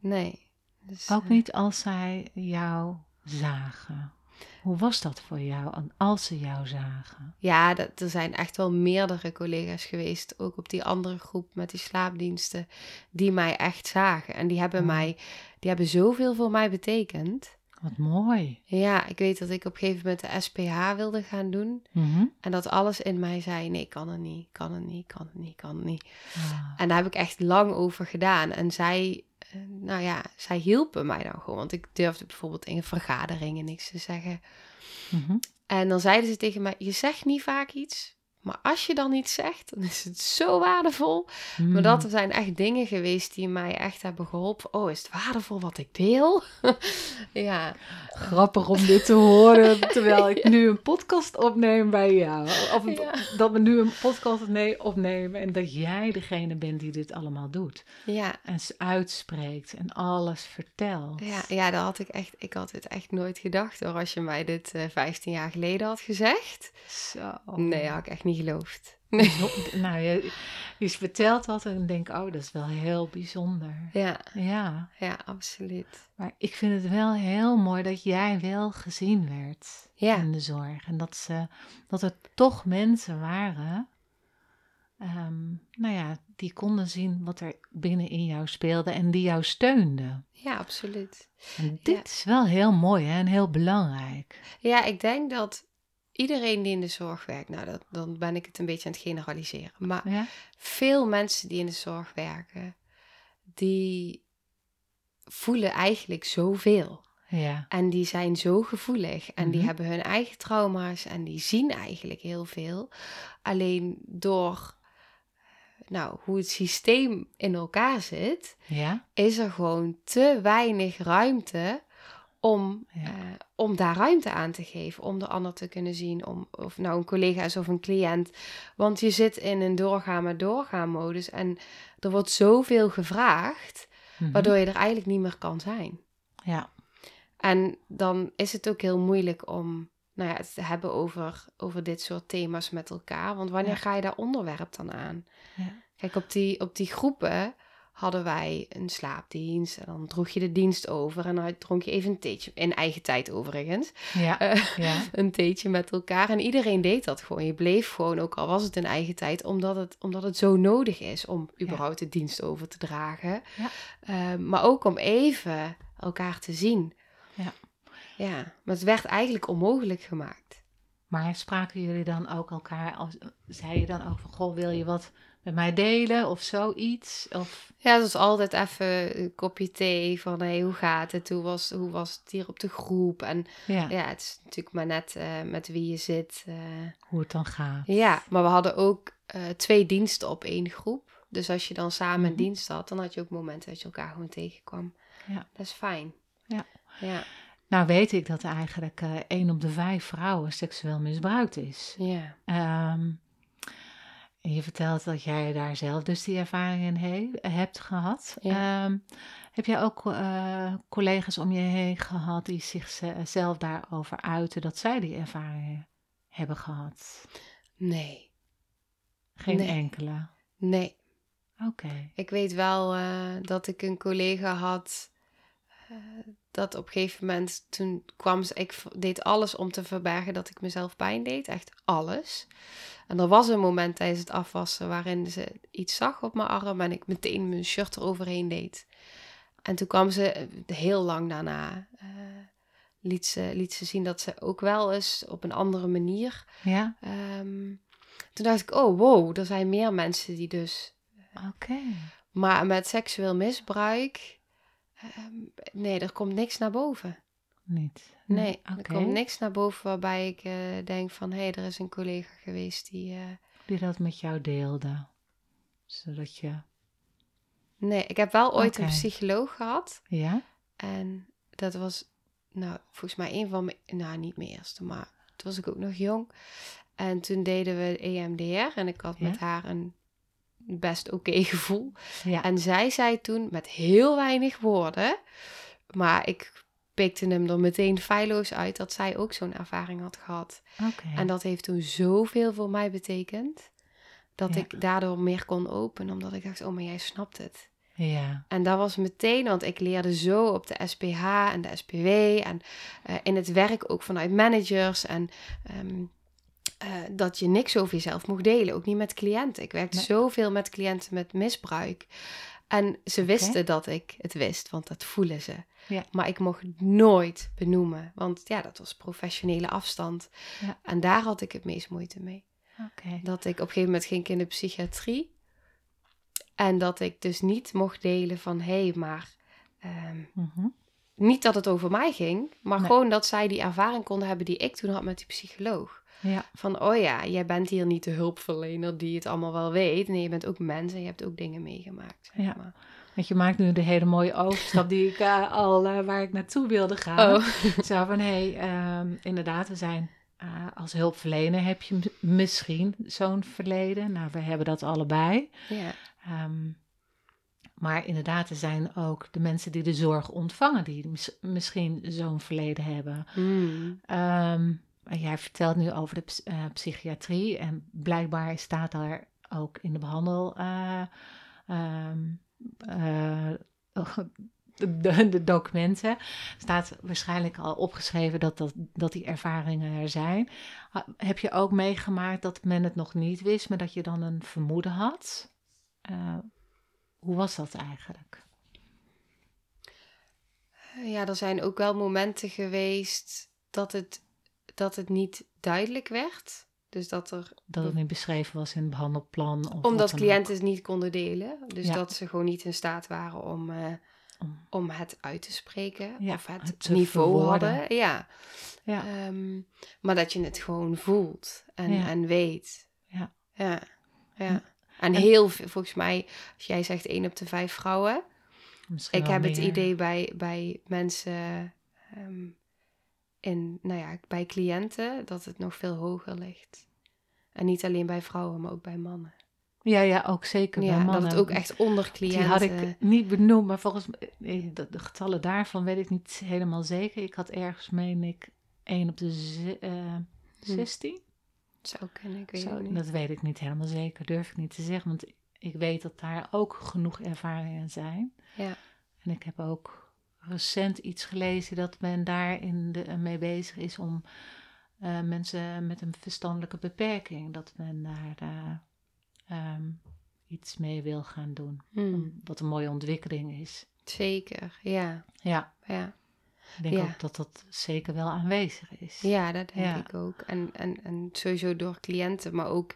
Nee. Dus, ook uh, niet als zij jou zagen. Hoe was dat voor jou als ze jou zagen? Ja, dat, er zijn echt wel meerdere collega's geweest, ook op die andere groep met die slaapdiensten, die mij echt zagen. En die hebben Oh. mij, die hebben zoveel voor mij betekend. Wat mooi. Ja, ik weet dat ik op een gegeven moment de SPH wilde gaan doen. Mhm. En dat alles in mij zei, nee, kan het niet, kan het niet, kan het niet, kan het niet. Ah, En daar heb ik echt lang over gedaan. En zij, nou ja, zij hielpen mij dan gewoon. Want ik durfde bijvoorbeeld in vergaderingen niks te zeggen. mhm. En dan zeiden ze tegen mij, je zegt niet vaak iets. Maar als je dan iets zegt, dan is het zo waardevol. Maar Mm. dat er zijn echt dingen geweest die mij echt hebben geholpen. Oh, is het waardevol wat ik deel? <laughs> ja, Grappig om dit te horen <laughs> terwijl ik nu een podcast opneem bij jou. Of Ja. dat we nu een podcast ne- opnemen en dat jij degene bent die dit allemaal doet. ja, En ze uitspreekt en alles vertelt. ja, ja, dat had ik echt, ik had het echt nooit gedacht hoor. Als je mij dit eh 15 jaar geleden had gezegd. Zo. Nee, had ik echt niet geloofd. Nee. Zo- Nou, je, je vertelt wat en ik denk, oh, dat is wel heel bijzonder. Ja, Ja, ja, absoluut. maar ik vind het wel heel mooi dat jij wel gezien werd Ja. in de zorg. En dat, ze, dat er toch mensen waren, ehm, nou ja, die konden zien wat er binnen in jou speelde en die jou steunden. Ja, absoluut. En dit Ja. is wel heel mooi hè, en heel belangrijk. Ja, ik denk dat iedereen die in de zorg werkt, nou, dat, dan ben ik het een beetje aan het generaliseren. Maar Ja? veel mensen die in de zorg werken, die voelen eigenlijk zoveel. Ja. En die zijn zo gevoelig en die Mhm. hebben hun eigen trauma's en die zien eigenlijk heel veel. Alleen door nou, hoe het systeem in elkaar zit, Ja? is er gewoon te weinig ruimte om, Ja. eh, om daar ruimte aan te geven. Om de ander te kunnen zien. Om, of nou een collega is of een cliënt. Want je zit in een doorgaan maar doorgaan modus. En er wordt zoveel gevraagd. Mhm. Waardoor je er eigenlijk niet meer kan zijn. Ja. En dan is het ook heel moeilijk om nou ja, het te hebben over, over dit soort thema's met elkaar. Want wanneer Ja. ga je daar onderwerp dan aan? Ja. Kijk, op die, op die groepen hadden wij een slaapdienst. En dan droeg je de dienst over. En dan dronk je even een theetje. In eigen tijd overigens. Ja. Eh, Ja. <laughs> een theetje met elkaar. En iedereen deed dat gewoon. Je bleef gewoon, ook al was het in eigen tijd, omdat het, omdat het zo nodig is om überhaupt de dienst over te dragen. Ja. Eh, maar ook om even elkaar te zien. Ja. Ja, maar het werd eigenlijk onmogelijk gemaakt. Maar spraken jullie dan ook elkaar, als, zei je dan ook van, goh, wil je wat met mij delen of zoiets? Of, Ja, het was altijd even een kopje thee van hey, hoe gaat het? Hoe was, hoe was het hier op de groep? En ja, ja, het is natuurlijk maar net eh, met wie je zit. eh. hoe het dan gaat. Ja, maar we hadden ook eh, twee diensten op één groep. Dus als je dan samen een Mhm. dienst had, dan had je ook momenten dat je elkaar gewoon tegenkwam. Ja. Dat is fijn. Ja. Ja. Nou weet ik dat eigenlijk één op de vijf vrouwen seksueel misbruikt is. Ja. Ehm, je vertelt dat jij daar zelf dus die ervaring in he- hebt gehad. Ja. Ehm, heb jij ook eh, collega's om je heen gehad die zichzelf daarover uiten dat zij die ervaringen hebben gehad? Nee. Geen Nee. enkele. Nee. Oké. Ik weet wel eh, dat ik een collega had. eh, dat op een gegeven moment, toen kwam ze, ik deed alles om te verbergen dat ik mezelf pijn deed. Echt alles. En er was een moment tijdens het afwassen waarin ze iets zag op mijn arm en ik meteen mijn shirt eroverheen deed. En toen kwam ze eh, heel lang daarna, eh, liet, ze, liet ze zien dat ze ook wel eens op een andere manier. Ja? ehm, toen dacht ik, oh wow, er zijn meer mensen die dus Oké. maar met seksueel misbruik, ehm, nee, er komt niks naar boven. Niet. Nee, er komt niks naar boven waarbij ik eh, denk van... hé, hey, er is een collega geweest die... eh, Die dat met jou deelde. Zodat je... Nee, ik heb wel ooit een psycholoog gehad. Ja? En dat was, nou, volgens mij een van mijn... Nou, niet mijn eerste, maar toen was ik ook nog jong. En toen deden we EMDR en ik had Ja. met haar een best oké <laughs> gevoel. Ja. En zij zei toen met heel weinig woorden, maar ik pikte hem er meteen feilloos uit dat zij ook zo'n ervaring had gehad. En dat heeft toen zoveel voor mij betekend, dat Ja. ik daardoor meer kon openen, omdat ik dacht, oh, maar jij snapt het. Ja. En dat was meteen, want ik leerde zo op de SPH en de SPW en uh, in het werk ook vanuit managers en um, uh, dat je niks over jezelf mocht delen, ook niet met cliënten. Ik werkte nee. zoveel met cliënten met misbruik. En ze wisten okay. dat ik het wist, want dat voelen ze. Ja. Maar ik mocht nooit benoemen, want ja, dat was professionele afstand. Ja. En daar had ik het meest moeite mee. Okay. Dat ik op een gegeven moment ging in de psychiatrie. En dat ik dus niet mocht delen van, hé, hey, maar... Um, mm -hmm. Niet dat het over mij ging, maar Nee. gewoon dat zij die ervaring konden hebben die ik toen had met die psycholoog. Ja. Van, oh ja, jij bent hier niet de hulpverlener die het allemaal wel weet. Nee, je bent ook mens en je hebt ook dingen meegemaakt. Zeg Ja. maar. Want je maakt nu de hele mooie overstap die ik uh, al uh, waar ik naartoe wilde gaan. Oh. <laughs> Zo van hé, hey, um, inderdaad, we zijn uh, als hulpverlener heb je misschien zo'n verleden. Nou, we hebben dat allebei. Ja. Um, maar inderdaad, er zijn ook de mensen die de zorg ontvangen, die mis misschien zo'n verleden hebben. Mm. Um, jij vertelt nu over de uh, psychiatrie en blijkbaar staat daar ook in de behandel. Uh, um, uh, de, de, documenten staat waarschijnlijk al opgeschreven dat, dat, dat die ervaringen er zijn. Heb je ook meegemaakt dat men het nog niet wist, maar dat je dan een vermoeden had? Hoe was dat eigenlijk? Ja, er zijn ook wel momenten geweest dat het, dat het niet duidelijk werd. Dus dat er. Dat het niet beschreven was in het behandelplan. Of omdat cliënten het niet konden delen. Dus Ja. dat ze gewoon niet in staat waren om, eh, Om- om het uit te spreken. Ja, of het, niveau verwoorden. hadden. Ja. Ja. Ehm, maar dat je het gewoon voelt en, en weet. Ja. Ja. ja. En- En heel veel, volgens mij, als jij zegt één op de vijf vrouwen. Ik heb het idee bij, bij mensen, ehm, in, nou ja, bij cliënten, dat het nog veel hoger ligt. En niet alleen bij vrouwen, maar ook bij mannen. Ja, ja, ook zeker bij Ja, mannen. dat het ook echt onder cliënten... Die had ik niet benoemd, maar volgens mij, de, de getallen daarvan weet ik niet helemaal zeker. Ik had ergens, meen ik, 1 op de ze- eh, 16. Zou kunnen, ik weet niet. dat weet ik niet helemaal zeker, durf ik niet te zeggen. Want ik weet dat daar ook genoeg ervaringen zijn. Ja. En ik heb ook recent iets gelezen dat men daarin de, mee bezig is om eh, mensen met een verstandelijke beperking, dat men daar eh, ehm, iets mee wil gaan doen. Hmm, Wat een mooie ontwikkeling is. Zeker, ja. Ja, ja. ik denk Ja. ook dat dat zeker wel aanwezig is. Ja, dat denk Ja. ik ook. En, en, en sowieso door cliënten, maar ook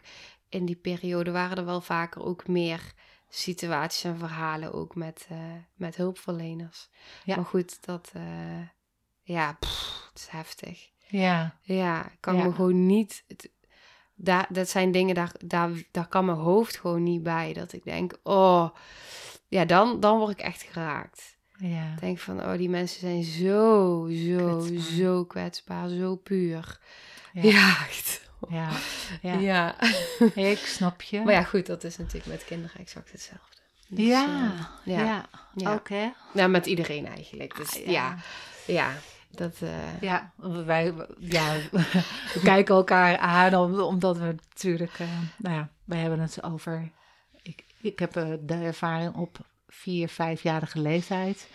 in die periode waren er wel vaker ook meer situaties en verhalen ook met, eh, met hulpverleners. Ja. Maar goed, dat, eh, ja, pff, het is heftig. Ja, Ja, ik kan Ja. me gewoon niet. Het, daar, dat zijn dingen, daar, daar, daar kan mijn hoofd gewoon niet bij. Dat ik denk, oh, ja, dan, dan word ik echt geraakt. ja. Ik denk van, oh, die mensen zijn zo, zo, Kwetsbaar. zo kwetsbaar, zo puur. Ja. Ja, echt. Ja, ja. Ja. <laughs> ik snap je. Maar ja, goed, dat is natuurlijk met kinderen exact hetzelfde. Dus, ja, eh, ja, ja. ja. hè? Nou, met iedereen eigenlijk. Dus Ah, ja. ja, dat... eh, Ja, wij ja, we <laughs> kijken elkaar aan om- omdat we natuurlijk, eh, nou ja, wij hebben het over. Ik, ik heb de ervaring op vier, vijfjarige leeftijd.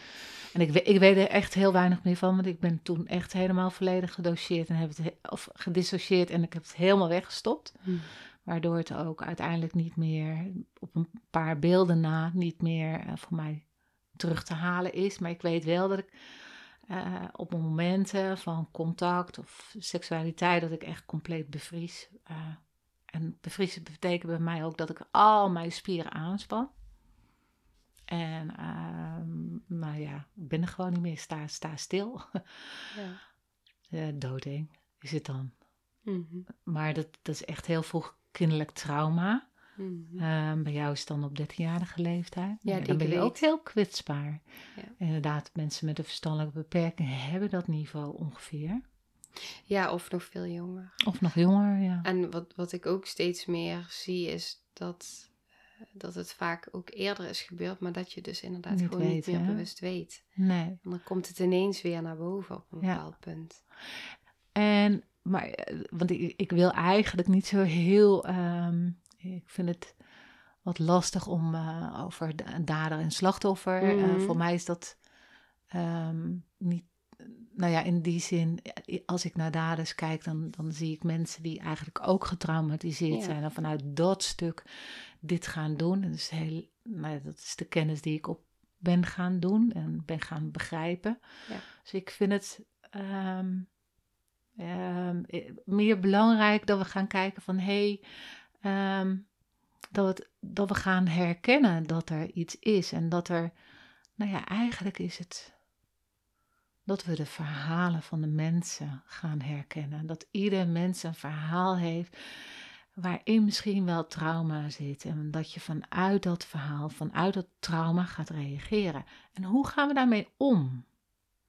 En ik, ik weet er echt heel weinig meer van, want ik ben toen echt helemaal volledig gedoseerd en heb het he- of gedissocieerd en ik heb het helemaal weggestopt. hm. Waardoor het ook uiteindelijk niet meer, op een paar beelden na, niet meer eh, voor mij terug te halen is. Maar ik weet wel dat ik eh, op momenten van contact of seksualiteit, dat ik echt compleet bevries. eh, en bevriezen betekent bij mij ook dat ik al mijn spieren aanspan. En ehm, nou ja, ik ben er gewoon niet meer. Sta, sta stil. ja. <laughs> Eh, doodeng is het dan. Mhm. Maar dat, dat is echt heel vroeg kinderlijk trauma. Mhm. Ehm, bij jou is het dan op 13-jarige leeftijd. Ja, dan ben je ook heel kwetsbaar. Ja. Inderdaad, mensen met een verstandelijke beperking hebben dat niveau ongeveer. ja, of nog veel jonger. Of nog jonger, ja. En wat, wat ik ook steeds meer zie is dat, dat het vaak ook eerder is gebeurd, maar dat je dus inderdaad Niet gewoon weet, niet meer hè? bewust weet. Nee. En dan komt het ineens weer naar boven op een Ja. bepaald punt. En, maar, eh, want ik, ik wil eigenlijk niet zo heel, ehm, ik vind het wat lastig om uh, over dader en slachtoffer. Mm. voor mij is dat ehm, niet. Nou ja, in die zin, als ik naar daders kijk, dan, dan zie ik mensen die eigenlijk ook getraumatiseerd zijn. En vanuit dat stuk dit gaan doen. En dat, is heel, nou, dat is de kennis die ik op ben gaan doen en ben gaan begrijpen. Ja. Dus ik vind het ehm, ehm, meer belangrijk dat we gaan kijken van hé, hey, um, dat, dat we gaan herkennen dat er iets is en dat er, nou ja, eigenlijk is het dat we de verhalen van de mensen gaan herkennen. Dat ieder mens een verhaal heeft waarin misschien wel trauma zit. En dat je vanuit dat verhaal, vanuit dat trauma gaat reageren. En hoe gaan we daarmee om?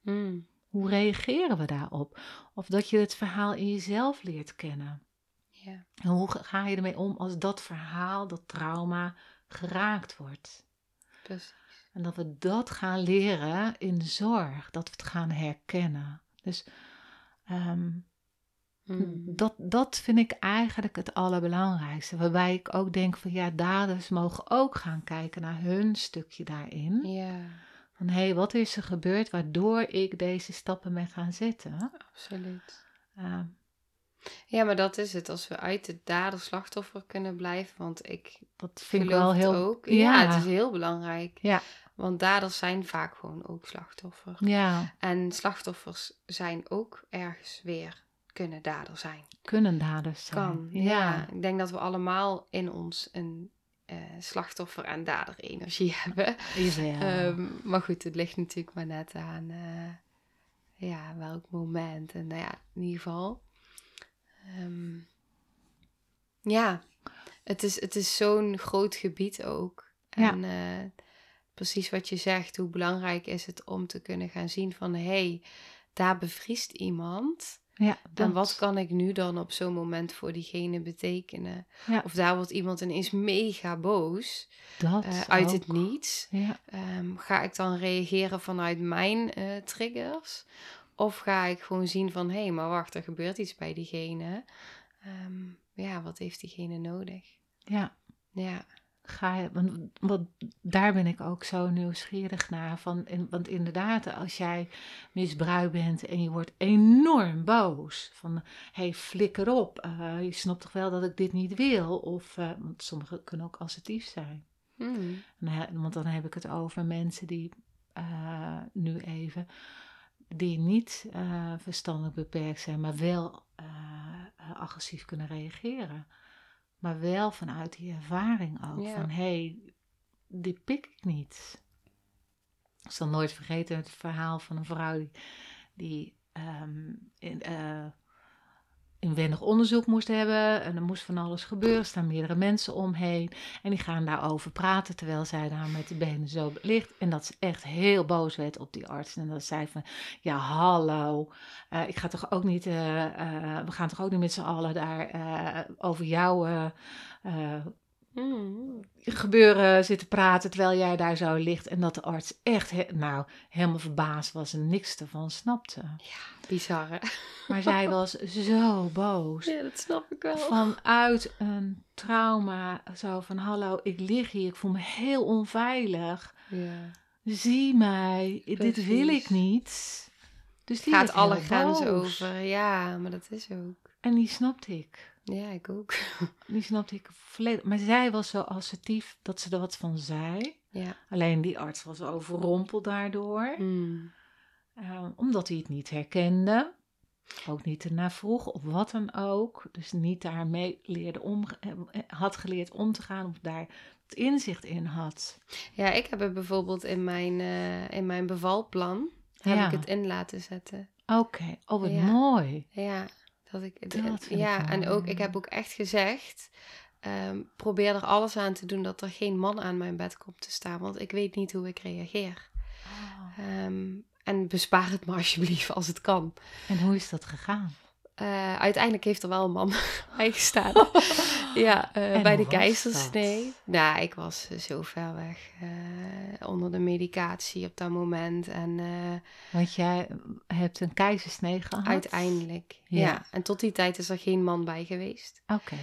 Hmm. Hoe reageren we daarop? Of dat je het verhaal in jezelf leert kennen. Ja. En hoe ga je ermee om als dat verhaal, dat trauma, geraakt wordt? Precies. En dat we dat gaan leren in de zorg, dat we het gaan herkennen. Dus um, Hmm. Dat, dat vind ik eigenlijk het allerbelangrijkste. Waarbij ik ook denk van ja, daders mogen ook gaan kijken naar hun stukje daarin. Ja. Van hé, hey, wat is er gebeurd waardoor ik deze stappen ben gaan zetten? Absoluut. ja, maar dat is het. Als we uit het dader-slachtoffer kunnen blijven. Want ik dat vind ik wel heel ook. Ja. ja, het is heel belangrijk. Ja. Want daders zijn vaak gewoon ook slachtoffer. Ja. En slachtoffers zijn ook ergens weer kunnen dader zijn. Kunnen daders zijn. Kan, ja. Ik denk dat we allemaal in ons een uh, slachtoffer- en dader-energie <laughs> hebben. Ja. Um, maar goed, het ligt natuurlijk maar net aan uh, ja, welk moment. En nou ja, in ieder geval. Um, ja, het is, het is zo'n groot gebied ook. En ja. uh, precies wat je zegt, hoe belangrijk is het om te kunnen gaan zien van... hé, hey, daar bevriest iemand... Ja, En wat kan ik nu dan op zo'n moment voor diegene betekenen? Of daar wordt iemand ineens mega boos. Dat uh, uit het niets. Ja. Um, ga ik dan reageren vanuit mijn uh, triggers? Of ga ik gewoon zien van... hé, hey, maar wacht, er gebeurt iets bij diegene. Um, ja, wat heeft diegene nodig? Ja. Ja ga want, want, daar ben ik ook zo nieuwsgierig naar. Van, want inderdaad, als jij misbruikt bent en je wordt enorm boos. Van, hey, flikker op. Uh, je snapt toch wel dat ik dit niet wil? Of, uh, want sommigen kunnen ook assertief zijn. Hmm. want dan heb ik het over mensen die uh, nu even, die niet verstandelijk beperkt zijn, maar wel agressief kunnen reageren. Maar wel vanuit die ervaring ook. Van hé, hey, die pik ik niet. Ik zal nooit vergeten het verhaal van een vrouw die, die um, uh, inwendig onderzoek moest hebben. En er moest van alles gebeuren. Er staan meerdere mensen omheen. En die gaan daarover praten terwijl zij daar met de benen zo ligt. En dat ze echt heel boos werd op die arts. En dat zei van, ja hallo, uh, ik ga toch ook niet, uh, uh, we gaan toch ook niet met z'n allen daar over jou mm. gebeuren zitten praten terwijl jij daar zo ligt. En dat de arts echt nou, helemaal verbaasd was en niks ervan snapte. Ja, bizar hè? Maar zij <laughs> was zo boos. Ja, dat snap ik wel. Vanuit een trauma, zo van hallo, ik lig hier, ik voel me heel onveilig. Ja. Zie mij, dit wil ik niet. Dus die gaat alle grenzen over. Ja, maar dat is ook. En die snapte ik. Ja, ik ook. <laughs> Die snapte ik volledig. Maar zij was zo assertief dat ze er wat van zei. Ja. Alleen die arts was overrompeld daardoor. Mm. Uh, omdat hij het niet herkende. Ook niet ernaar vroeg of wat dan ook. Dus niet daarmee leerde om, eh, had geleerd om te gaan. Of daar het inzicht in had. Ja, ik heb het bijvoorbeeld in mijn, uh, in mijn bevalplan. Heb ik het in laten zetten. Oké, okay. oh wat mooi. Ja. Dat ik, ja, en ook, ik heb ook echt gezegd, um, probeer er alles aan te doen dat er geen man aan mijn bed komt te staan, want ik weet niet hoe ik reageer. Oh. Ehm, en bespaar het me alsjeblieft als het kan. En hoe is dat gegaan? Uh, uiteindelijk heeft er wel een man <laughs> bij gestaan. <laughs> ja, uh, bij de keizersnee. Nou, ik was uh, zo ver weg onder de medicatie op dat moment. En, Want jij hebt een keizersnee gehad? Uiteindelijk, ja. En tot die tijd is er geen man bij geweest. Oké.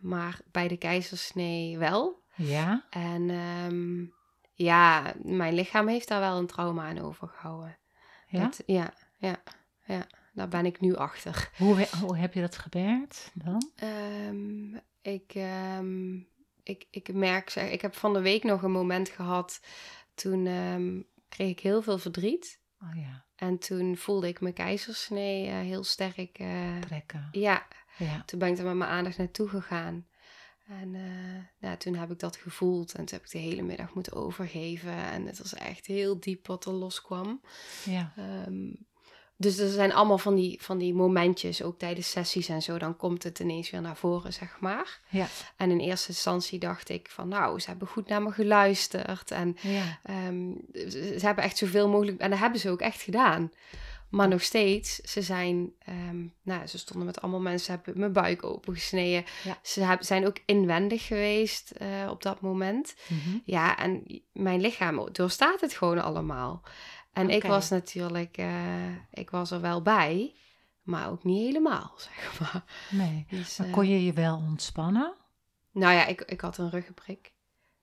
Maar bij de keizersnee wel. Ja? En ehm, ja, mijn lichaam heeft daar wel een trauma aan overgehouden. Ja? Dat- ja, ja, ja. Daar ben ik nu achter. Hoe, hoe heb je dat gewerkt dan? Ehm, ik, ehm, ik, ik merk, zeg, ik heb van de week nog een moment gehad. Toen ehm, kreeg ik heel veel verdriet. Oh ja, En toen voelde ik mijn keizersnee eh, heel sterk. eh, trekken. ja, Ja. toen ben ik er met mijn aandacht naartoe gegaan. En eh, ja, toen heb ik dat gevoeld. En toen heb ik de hele middag moeten overgeven. En het was echt heel diep wat er loskwam. Ja. Dus er zijn allemaal van die, van die momentjes, ook tijdens sessies en zo, dan komt het ineens weer naar voren, zeg maar. Ja. En in eerste instantie dacht ik van, nou, ze hebben goed naar me geluisterd. En Ja. ehm, ze, ze hebben echt zoveel mogelijk, en dat hebben ze ook echt gedaan. Maar nog steeds, ze zijn, ehm, nou, ze stonden met allemaal mensen, hebben mijn buik opengesneden. Ja. Ze heb- zijn ook inwendig geweest eh, op dat moment. Mhm. Ja, en mijn lichaam doorstaat het gewoon allemaal. En ik was natuurlijk, eh, ik was er wel bij, maar ook niet helemaal, <laughs> zeg maar. Nee. Dus, Maar eh, kon je je wel ontspannen? Nou ja, ik, ik had een ruggenprik,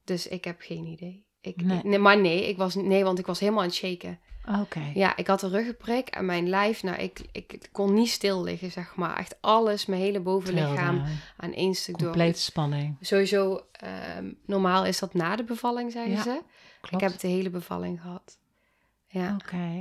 dus ik heb geen idee. Ik, Nee. nee. maar nee, ik was, nee, want ik was helemaal aan het shaken. Oké. Ja, ik had een ruggenprik en mijn lijf, nou, ik, ik kon niet stil liggen, zeg maar. Echt alles, mijn hele bovenlichaam Trilde. aan één stuk door. Complete spanning. Sowieso, ehm, normaal is dat na de bevalling, zeggen Ja, ze. Klopt. Ik heb het de hele bevalling gehad. Ja.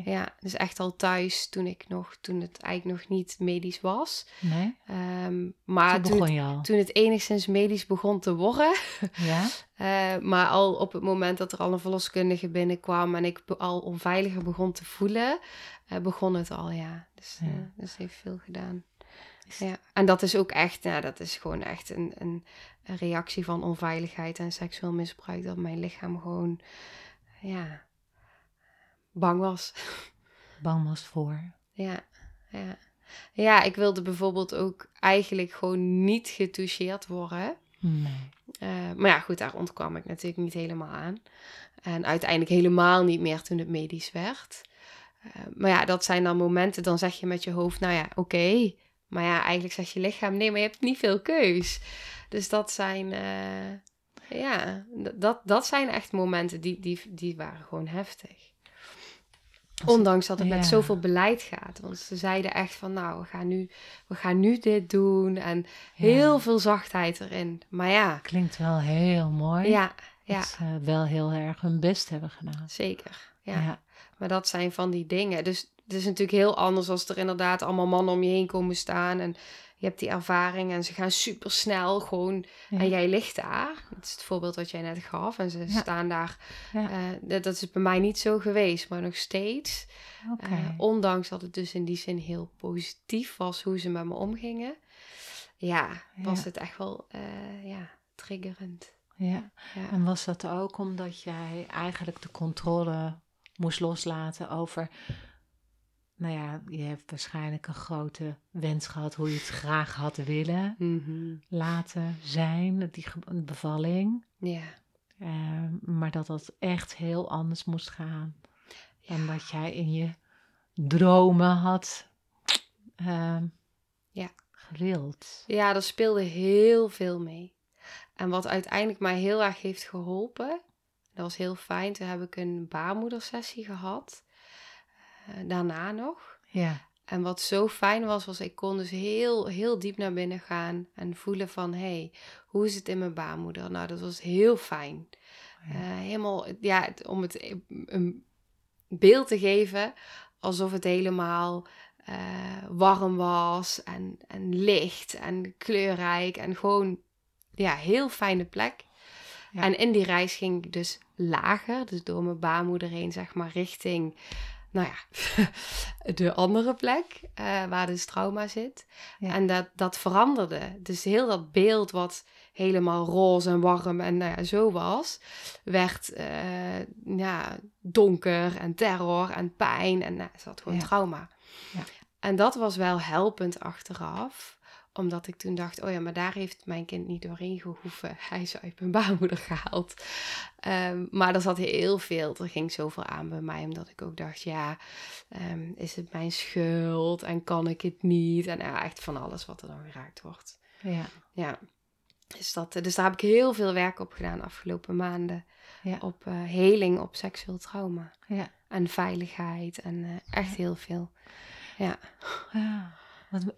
Ja, dus echt al thuis toen ik nog, toen het eigenlijk nog niet medisch was. Nee? Ehm, maar Toen toen, het, toen het enigszins medisch begon te worden, <laughs> Ja? eh, maar al op het moment dat er al een verloskundige binnenkwam en ik al onveiliger begon te voelen, eh, begon het al, ja. Dus, Ja. eh, dus heeft veel gedaan. Ja. En dat is ook echt, nou, dat is gewoon echt een, een, een reactie van onveiligheid en seksueel misbruik, dat mijn lichaam gewoon, ja, bang was. Bang was voor. Ja, ja. Ja, ik wilde bijvoorbeeld ook eigenlijk gewoon niet getoucheerd worden. Nee. Eh, maar ja, goed, daar ontkwam ik natuurlijk niet helemaal aan. En uiteindelijk helemaal niet meer toen het medisch werd. Eh, maar ja, dat zijn dan momenten, dan zeg je met je hoofd, nou ja, oké. Maar ja, eigenlijk zegt je lichaam, nee, maar je hebt niet veel keus. Dus dat zijn, eh, ja, dat, dat zijn echt momenten die, die, die waren gewoon heftig. Ondanks dat het Ja. met zoveel beleid gaat. Want ze zeiden echt van, nou, we gaan nu, we gaan nu dit doen. En heel veel zachtheid erin. Maar ja, Klinkt wel heel mooi. ja, ja, Dat ze wel heel erg hun best hebben gedaan. zeker. Ja. Ja. Maar dat zijn van die dingen. Dus het is natuurlijk heel anders als er inderdaad allemaal mannen om je heen komen staan. En je hebt die ervaring en ze gaan super snel gewoon. Ja. En jij ligt daar. Dat is het voorbeeld wat jij net gaf. En ze Ja. staan daar. Ja. eh, dat, dat is bij mij niet zo geweest, maar nog steeds. Eh, ondanks dat het dus in die zin heel positief was hoe ze met me omgingen. Ja, was het echt wel eh, ja, triggerend. Ja. En was dat ook omdat jij eigenlijk de controle moest loslaten over. Nou ja, je hebt waarschijnlijk een grote wens gehad hoe je het graag had willen Mhm. laten zijn, die bevalling. Ja. Eh, maar dat dat echt heel anders moest gaan. En wat jij in je dromen had ehm, Ja. gewild. Ja, er speelde heel veel mee. En wat uiteindelijk mij heel erg heeft geholpen, dat was heel fijn. Toen heb ik een baarmoedersessie gehad. Eh, daarna nog. Ja, En wat zo fijn was, was ik kon dus heel, heel diep naar binnen gaan en voelen van, hé, hey, hoe is het in mijn baarmoeder? Nou, dat was heel fijn. Ja. Eh, helemaal, ja, om het een beeld te geven, alsof het helemaal eh, warm was en, en licht en kleurrijk en gewoon, ja, heel fijne plek. Ja. En in die reis ging ik dus lager, dus door mijn baarmoeder heen, zeg maar, richting, nou ja, <laughs> de andere plek eh, waar dus trauma zit. Ja. En dat, dat veranderde. Dus heel dat beeld wat helemaal roze en warm en nou ja, zo was, werd eh, ja, donker en terror en pijn en nou, ze had gewoon Ja. trauma. Ja. En dat was wel helpend achteraf omdat ik toen dacht, oh ja, maar daar heeft mijn kind niet doorheen gehoeven. <laughs> Hij is uit mijn baarmoeder gehaald. Ehm, maar er zat heel veel, er ging zoveel aan bij mij. Omdat ik ook dacht, ja, ehm, is het mijn schuld? En kan ik het niet? En ja, echt van alles wat er dan geraakt wordt. ja. Ja. is dat, dus daar heb ik heel veel werk op gedaan de afgelopen maanden. Ja. Op uh, heling, op seksueel trauma. Ja. En veiligheid en echt heel veel. Ja. ja.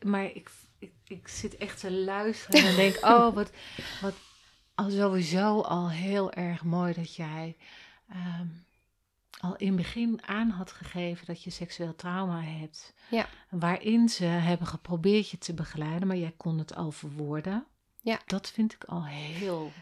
maar ik, ik, ik zit echt te luisteren en denk, oh, <laughs> wat, wat al sowieso al heel erg mooi dat jij ehm, al in het begin aan had gegeven dat je seksueel trauma hebt. Ja. Waarin ze hebben geprobeerd je te begeleiden, maar jij kon het al verwoorden. Ja. Dat vind ik al heel,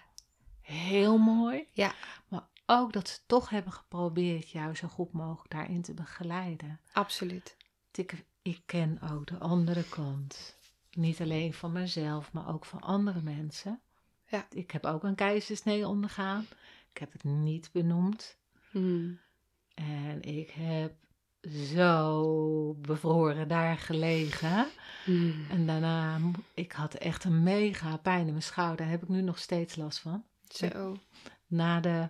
heel mooi. Ja. Maar ook dat ze toch hebben geprobeerd jou zo goed mogelijk daarin te begeleiden. Absoluut. Ik, ik ken ook de andere kant. Niet alleen van mezelf, maar ook van andere mensen. Ja. Ik heb ook een keizersnee ondergaan. Ik heb het niet benoemd. Hmm. En ik heb zo bevroren daar gelegen. Hmm. En daarna, ik had echt een mega pijn in mijn schouder. Daar heb ik nu nog steeds last van. Zo. Na de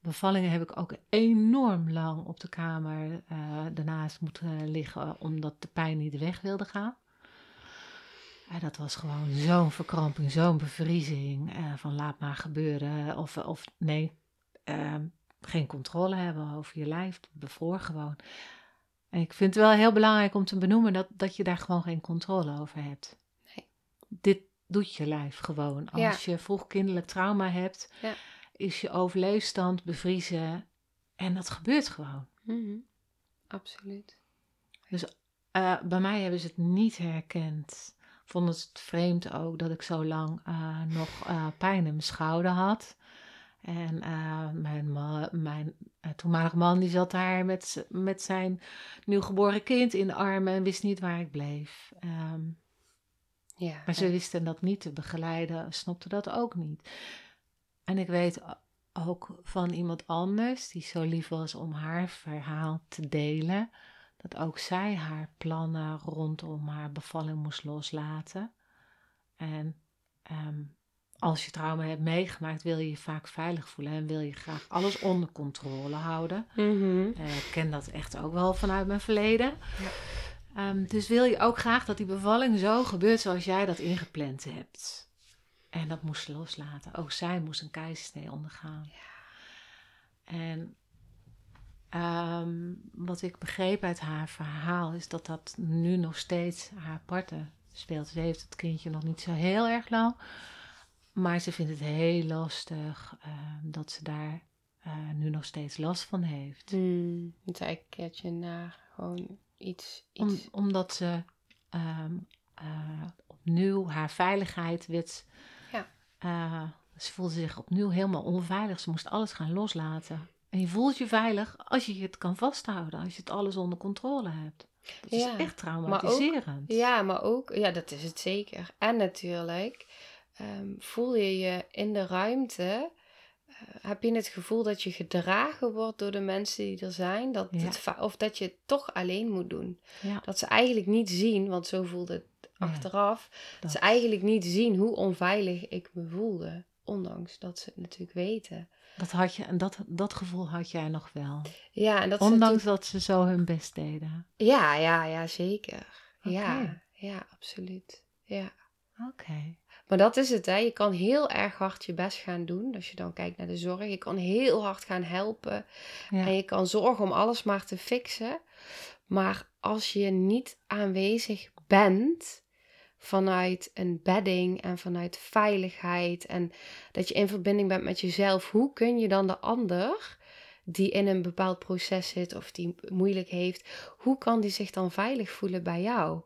bevallingen heb ik ook enorm lang op de kamer uh, daarnaast moeten liggen, omdat de pijn niet weg wilde gaan. Ja, dat was gewoon zo'n verkramping, zo'n bevriezing. Uh, van laat maar gebeuren. Of, of nee, ehm, geen controle hebben over je lijf. Bevroor gewoon. En ik vind het wel heel belangrijk om te benoemen dat, dat je daar gewoon geen controle over hebt. Nee. Dit doet je lijf gewoon. Als je vroeg kinderlijk trauma hebt, ja. is je overleefstand bevriezen. En dat gebeurt gewoon. Mm Absoluut. Dus uh, bij mij hebben ze het niet herkend. Vonden het vreemd ook dat ik zo lang uh, nog uh, pijn in mijn schouder had. En uh, mijn, mijn toenmalige man die zat daar met, met zijn nieuwgeboren kind in de armen en wist niet waar ik bleef. Um, ja, maar ze wisten dat niet te begeleiden, snapte dat ook niet. En ik weet ook van iemand anders die zo lief was om haar verhaal te delen, dat ook zij haar plannen rondom haar bevalling moest loslaten. En um, als je trauma hebt meegemaakt, wil je je vaak veilig voelen en wil je graag alles onder controle houden. Mhm. Eh, ik ken dat echt ook wel vanuit mijn verleden. Ja. Ehm, dus wil je ook graag dat die bevalling zo gebeurt zoals jij dat ingepland hebt. En dat moest ze loslaten. Ook zij moest een keizersnee ondergaan. Ja. En ehm, wat ik begreep uit haar verhaal is dat dat nu nog steeds haar parten speelt. Ze heeft het kindje nog niet zo heel erg lang. Maar ze vindt het heel lastig ehm, dat ze daar eh, nu nog steeds last van heeft. Hmm, het eigenlijk een keertje na gewoon iets. iets... omdat ze ehm, eh, opnieuw haar veiligheid werd. Ja. Uh, ze voelde zich opnieuw helemaal onveilig. Ze moest alles gaan loslaten. En je voelt je veilig als je het kan vasthouden, als je het alles onder controle hebt. Dat is echt traumatiserend. Maar ook, ja, maar ook, ja, dat is het zeker. En natuurlijk Ehm, voel je je in de ruimte? Uh, heb je het gevoel dat je gedragen wordt door de mensen die er zijn? Dat het, of dat je het toch alleen moet doen. Dat ze eigenlijk niet zien, want zo voelde het achteraf, dat. ze eigenlijk niet zien hoe onveilig ik me voelde. Ondanks dat ze het natuurlijk weten. Dat had je, en dat, dat gevoel had jij nog wel. Ja, en dat Ondanks dat ze zo hun best deden. Ja, ja, ja, zeker. Ja, ja, absoluut. Ja. Oké. Maar dat is het, hè. Je kan heel erg hard je best gaan doen. Als je dan kijkt naar de zorg. Je kan heel hard gaan helpen. En je kan zorgen om alles maar te fixen. Maar als je niet aanwezig bent vanuit een bedding en vanuit veiligheid en dat je in verbinding bent met jezelf, hoe kun je dan de ander die in een bepaald proces zit of die moeilijk heeft, hoe kan die zich dan veilig voelen bij jou?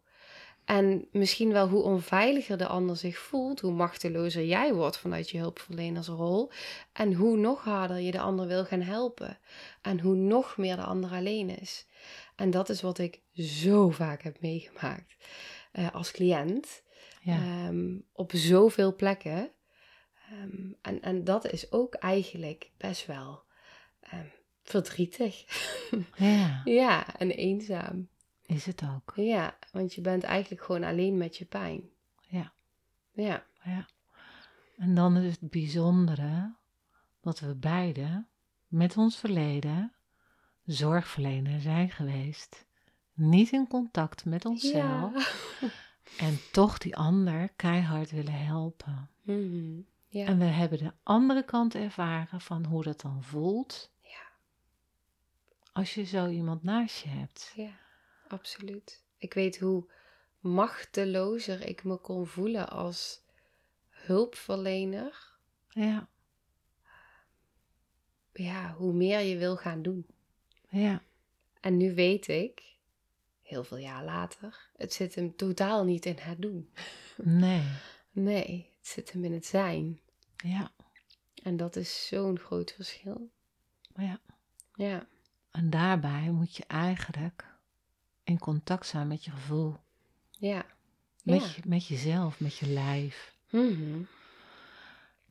En misschien wel hoe onveiliger de ander zich voelt, hoe machtelozer jij wordt vanuit je hulpverlenersrol. En hoe nog harder je de ander wil gaan helpen. En hoe nog meer de ander alleen is. En dat is wat ik zo vaak heb meegemaakt uh, als cliënt. Ja. Um, op zoveel plekken. Um, en, en dat is ook eigenlijk best wel um, verdrietig. <laughs> Ja. ja, en eenzaam. Is het ook. Ja, want je bent eigenlijk gewoon alleen met je pijn. Ja. Ja. ja. En dan is het bijzondere dat we beide met ons verleden zorgverlener zijn geweest. Niet in contact met onszelf. <laughs> En toch die ander keihard willen helpen. Mhm. Ja. En we hebben de andere kant ervaren van hoe dat dan voelt. Ja. Als je zo iemand naast je hebt. Ja, absoluut. Ik weet hoe machtelozer ik me kon voelen als hulpverlener. Ja. Ja, hoe meer je wil gaan doen. Ja. En nu weet ik, heel veel jaar later, het zit hem totaal niet in het doen. Nee. <laughs> Nee, het zit hem in het zijn. Ja. En dat is zo'n groot verschil. Ja. Ja. En daarbij moet je eigenlijk in contact zijn met je gevoel. Ja. Met, Ja. je, met jezelf, met je lijf. Mhm.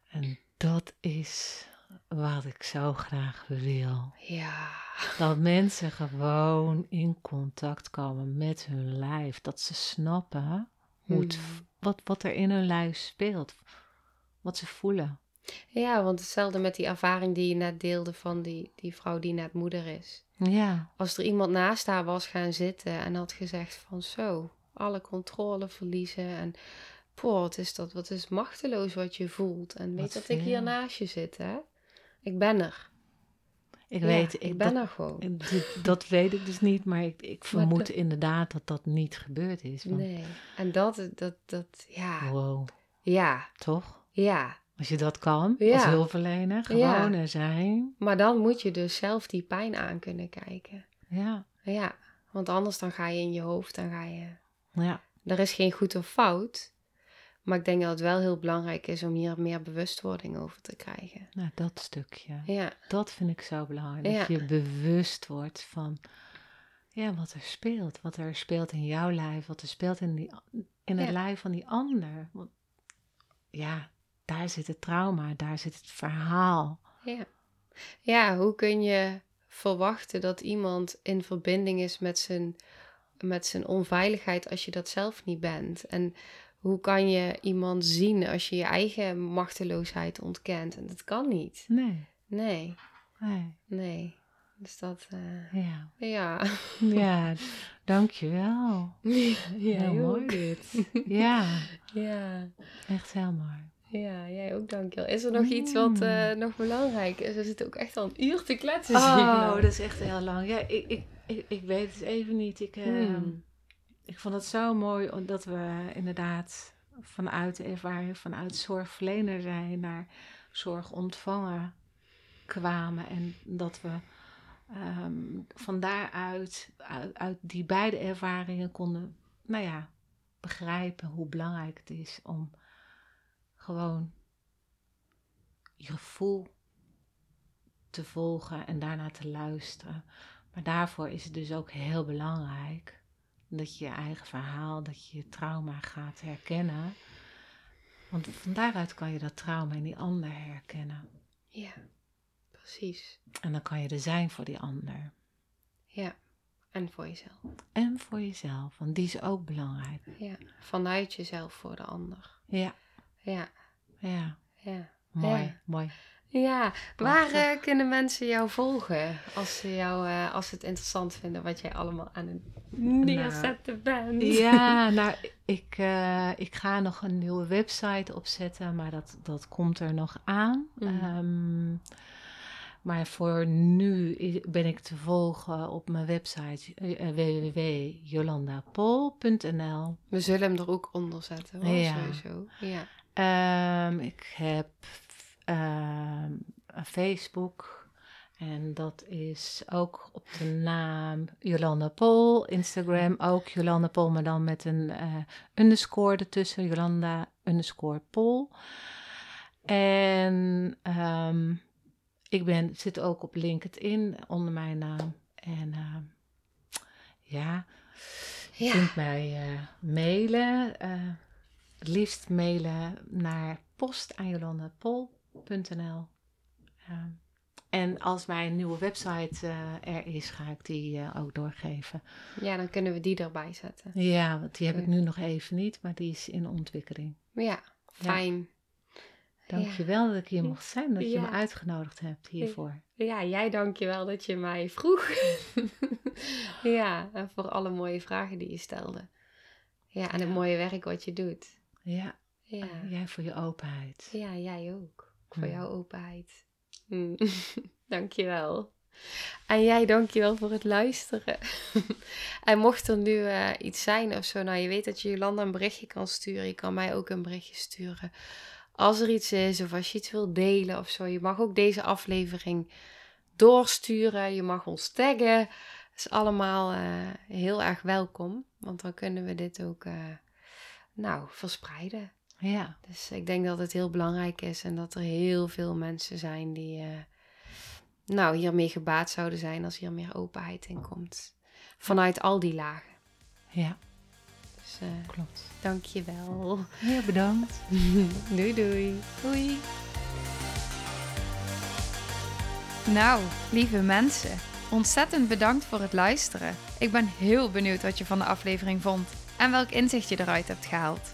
En dat is wat ik zo graag wil. Ja. Dat mensen gewoon in contact komen met hun lijf. Dat ze snappen hoe het, Mhm. wat, wat er in hun lijf speelt. Wat ze voelen. Ja, want hetzelfde met die ervaring die je net deelde van die, die vrouw die net moeder is. Ja, Als er iemand naast haar was gaan zitten en had gezegd van zo, alle controle verliezen en poh, wat is dat, wat is machteloos wat je voelt. En weet Wat dat ik hier naast je zit, hè? Ik ben er. ik Ja, weet. ik ben dat, er gewoon. <laughs> dat weet ik dus niet, maar ik, ik <laughs> vermoed dat- inderdaad dat dat niet gebeurd is. Want, Nee. En dat, dat, dat, ja, Wow, ja, toch? ja. Als je dat kan, Ja. als hulpverlener, gewoon er zijn. Maar dan moet je dus zelf die pijn aan kunnen kijken. Ja, Ja, want anders dan ga je in je hoofd, dan ga je... ja, Er is geen goed of fout. Maar ik denk dat het wel heel belangrijk is om hier meer bewustwording over te krijgen. nou dat stukje. Ja, Dat vind ik zo belangrijk. Ja. Dat je bewust wordt van ja, wat er speelt. Wat er speelt in jouw lijf, wat er speelt in, die, in het Ja. lijf van die ander. Want, ja, daar zit het trauma, daar zit het verhaal. ja. Ja, hoe kun je verwachten dat iemand in verbinding is met zijn, met zijn onveiligheid als je dat zelf niet bent? En hoe kan je iemand zien als je je eigen machteloosheid ontkent? En dat kan niet. Nee, Nee, nee, nee. Dus dat, eh, ja. ja. Ja, <laughs> dankjewel. ja, heel mooi dit. Ja, <laughs> Ja. echt heel mooi. Ja, jij ook, dankjewel. Is er nog iets wat eh, nog belangrijk is? We zitten ook echt al een uur te kletsen. Oh, nou. dat is echt heel lang. Ja, ik, ik, ik, ik weet het even niet. Ik, Hmm. Ik vond het zo mooi dat we inderdaad vanuit de ervaring, vanuit zorgverlener zijn naar zorg ontvangen kwamen. En dat we ehm, van daaruit, uit, uit die beide ervaringen konden, nou ja, begrijpen hoe belangrijk het is om gewoon je gevoel te volgen en daarna te luisteren. Maar daarvoor is het dus ook heel belangrijk dat je je eigen verhaal, dat je je trauma gaat herkennen. Want van daaruit kan je dat trauma in die ander herkennen. Ja, precies. En dan kan je er zijn voor die ander. Ja, en voor jezelf. En voor jezelf, want die is ook belangrijk. Ja, vanuit jezelf voor de ander. Ja, Ja, ja. ja. Mooi, Ja. mooi. Ja, waar eh, kunnen mensen jou volgen als ze, jou, eh, als ze het interessant vinden wat jij allemaal aan het neerzetten bent? Ja, <laughs> nou, ik, eh, ik ga nog een nieuwe website opzetten, maar dat, dat komt er nog aan. Mhm. Ehm, maar voor nu ben ik te volgen op mijn website www.jolandapol.nl. We zullen hem er ook onder zetten hoor, Ja. sowieso. Ja. Ehm, ik heb ehm, Facebook en dat is ook op de naam Jolanda Pol. Instagram ook Jolanda Pol, maar dan met een eh, underscore ertussen. Jolanda underscore Pol. En ehm, ik ben, zit ook op LinkedIn onder mijn naam. En ehm, ja, je Ja. kunt mij eh, mailen. eh, het liefst mailen naar post aan jolandapol.nl. Ehm, en als mijn nieuwe website eh, er is, ga ik die eh, ook doorgeven. ja, dan kunnen we die erbij zetten. Ja, want die heb ik nu nog even niet, maar die is in ontwikkeling. Ja, fijn. Dankjewel dat ik hier mocht zijn, dat je Ja. me uitgenodigd hebt hiervoor. Ja, jij dankjewel dat je mij vroeg. <laughs> ja, en voor alle mooie vragen die je stelde. Ja, en het mooie werk wat je doet. Ja. ja. Jij voor je openheid. Ja, jij ook. Voor jouw openheid. Mm. <laughs> dankjewel. En jij, dankjewel voor het luisteren. <laughs> en mocht er nu uh, iets zijn of zo, nou je weet dat je Jolanda een berichtje kan sturen. Je kan mij ook een berichtje sturen. Als er iets is of als je iets wilt delen of zo. Je mag ook deze aflevering doorsturen. Je mag ons taggen. Dat is allemaal uh, heel erg welkom. Want dan kunnen we dit ook uh, nou, verspreiden. Ja. Dus ik denk dat het heel belangrijk is en dat er heel veel mensen zijn die uh, nou, hiermee gebaat zouden zijn als hier meer openheid in komt. Vanuit al die lagen. Ja. Dus, uh, Klopt. Dank je wel. Heel bedankt. <laughs> doei doei. Doei. Nou, lieve mensen, ontzettend bedankt voor het luisteren. Ik ben heel benieuwd wat je van de aflevering vond en welk inzicht je eruit hebt gehaald.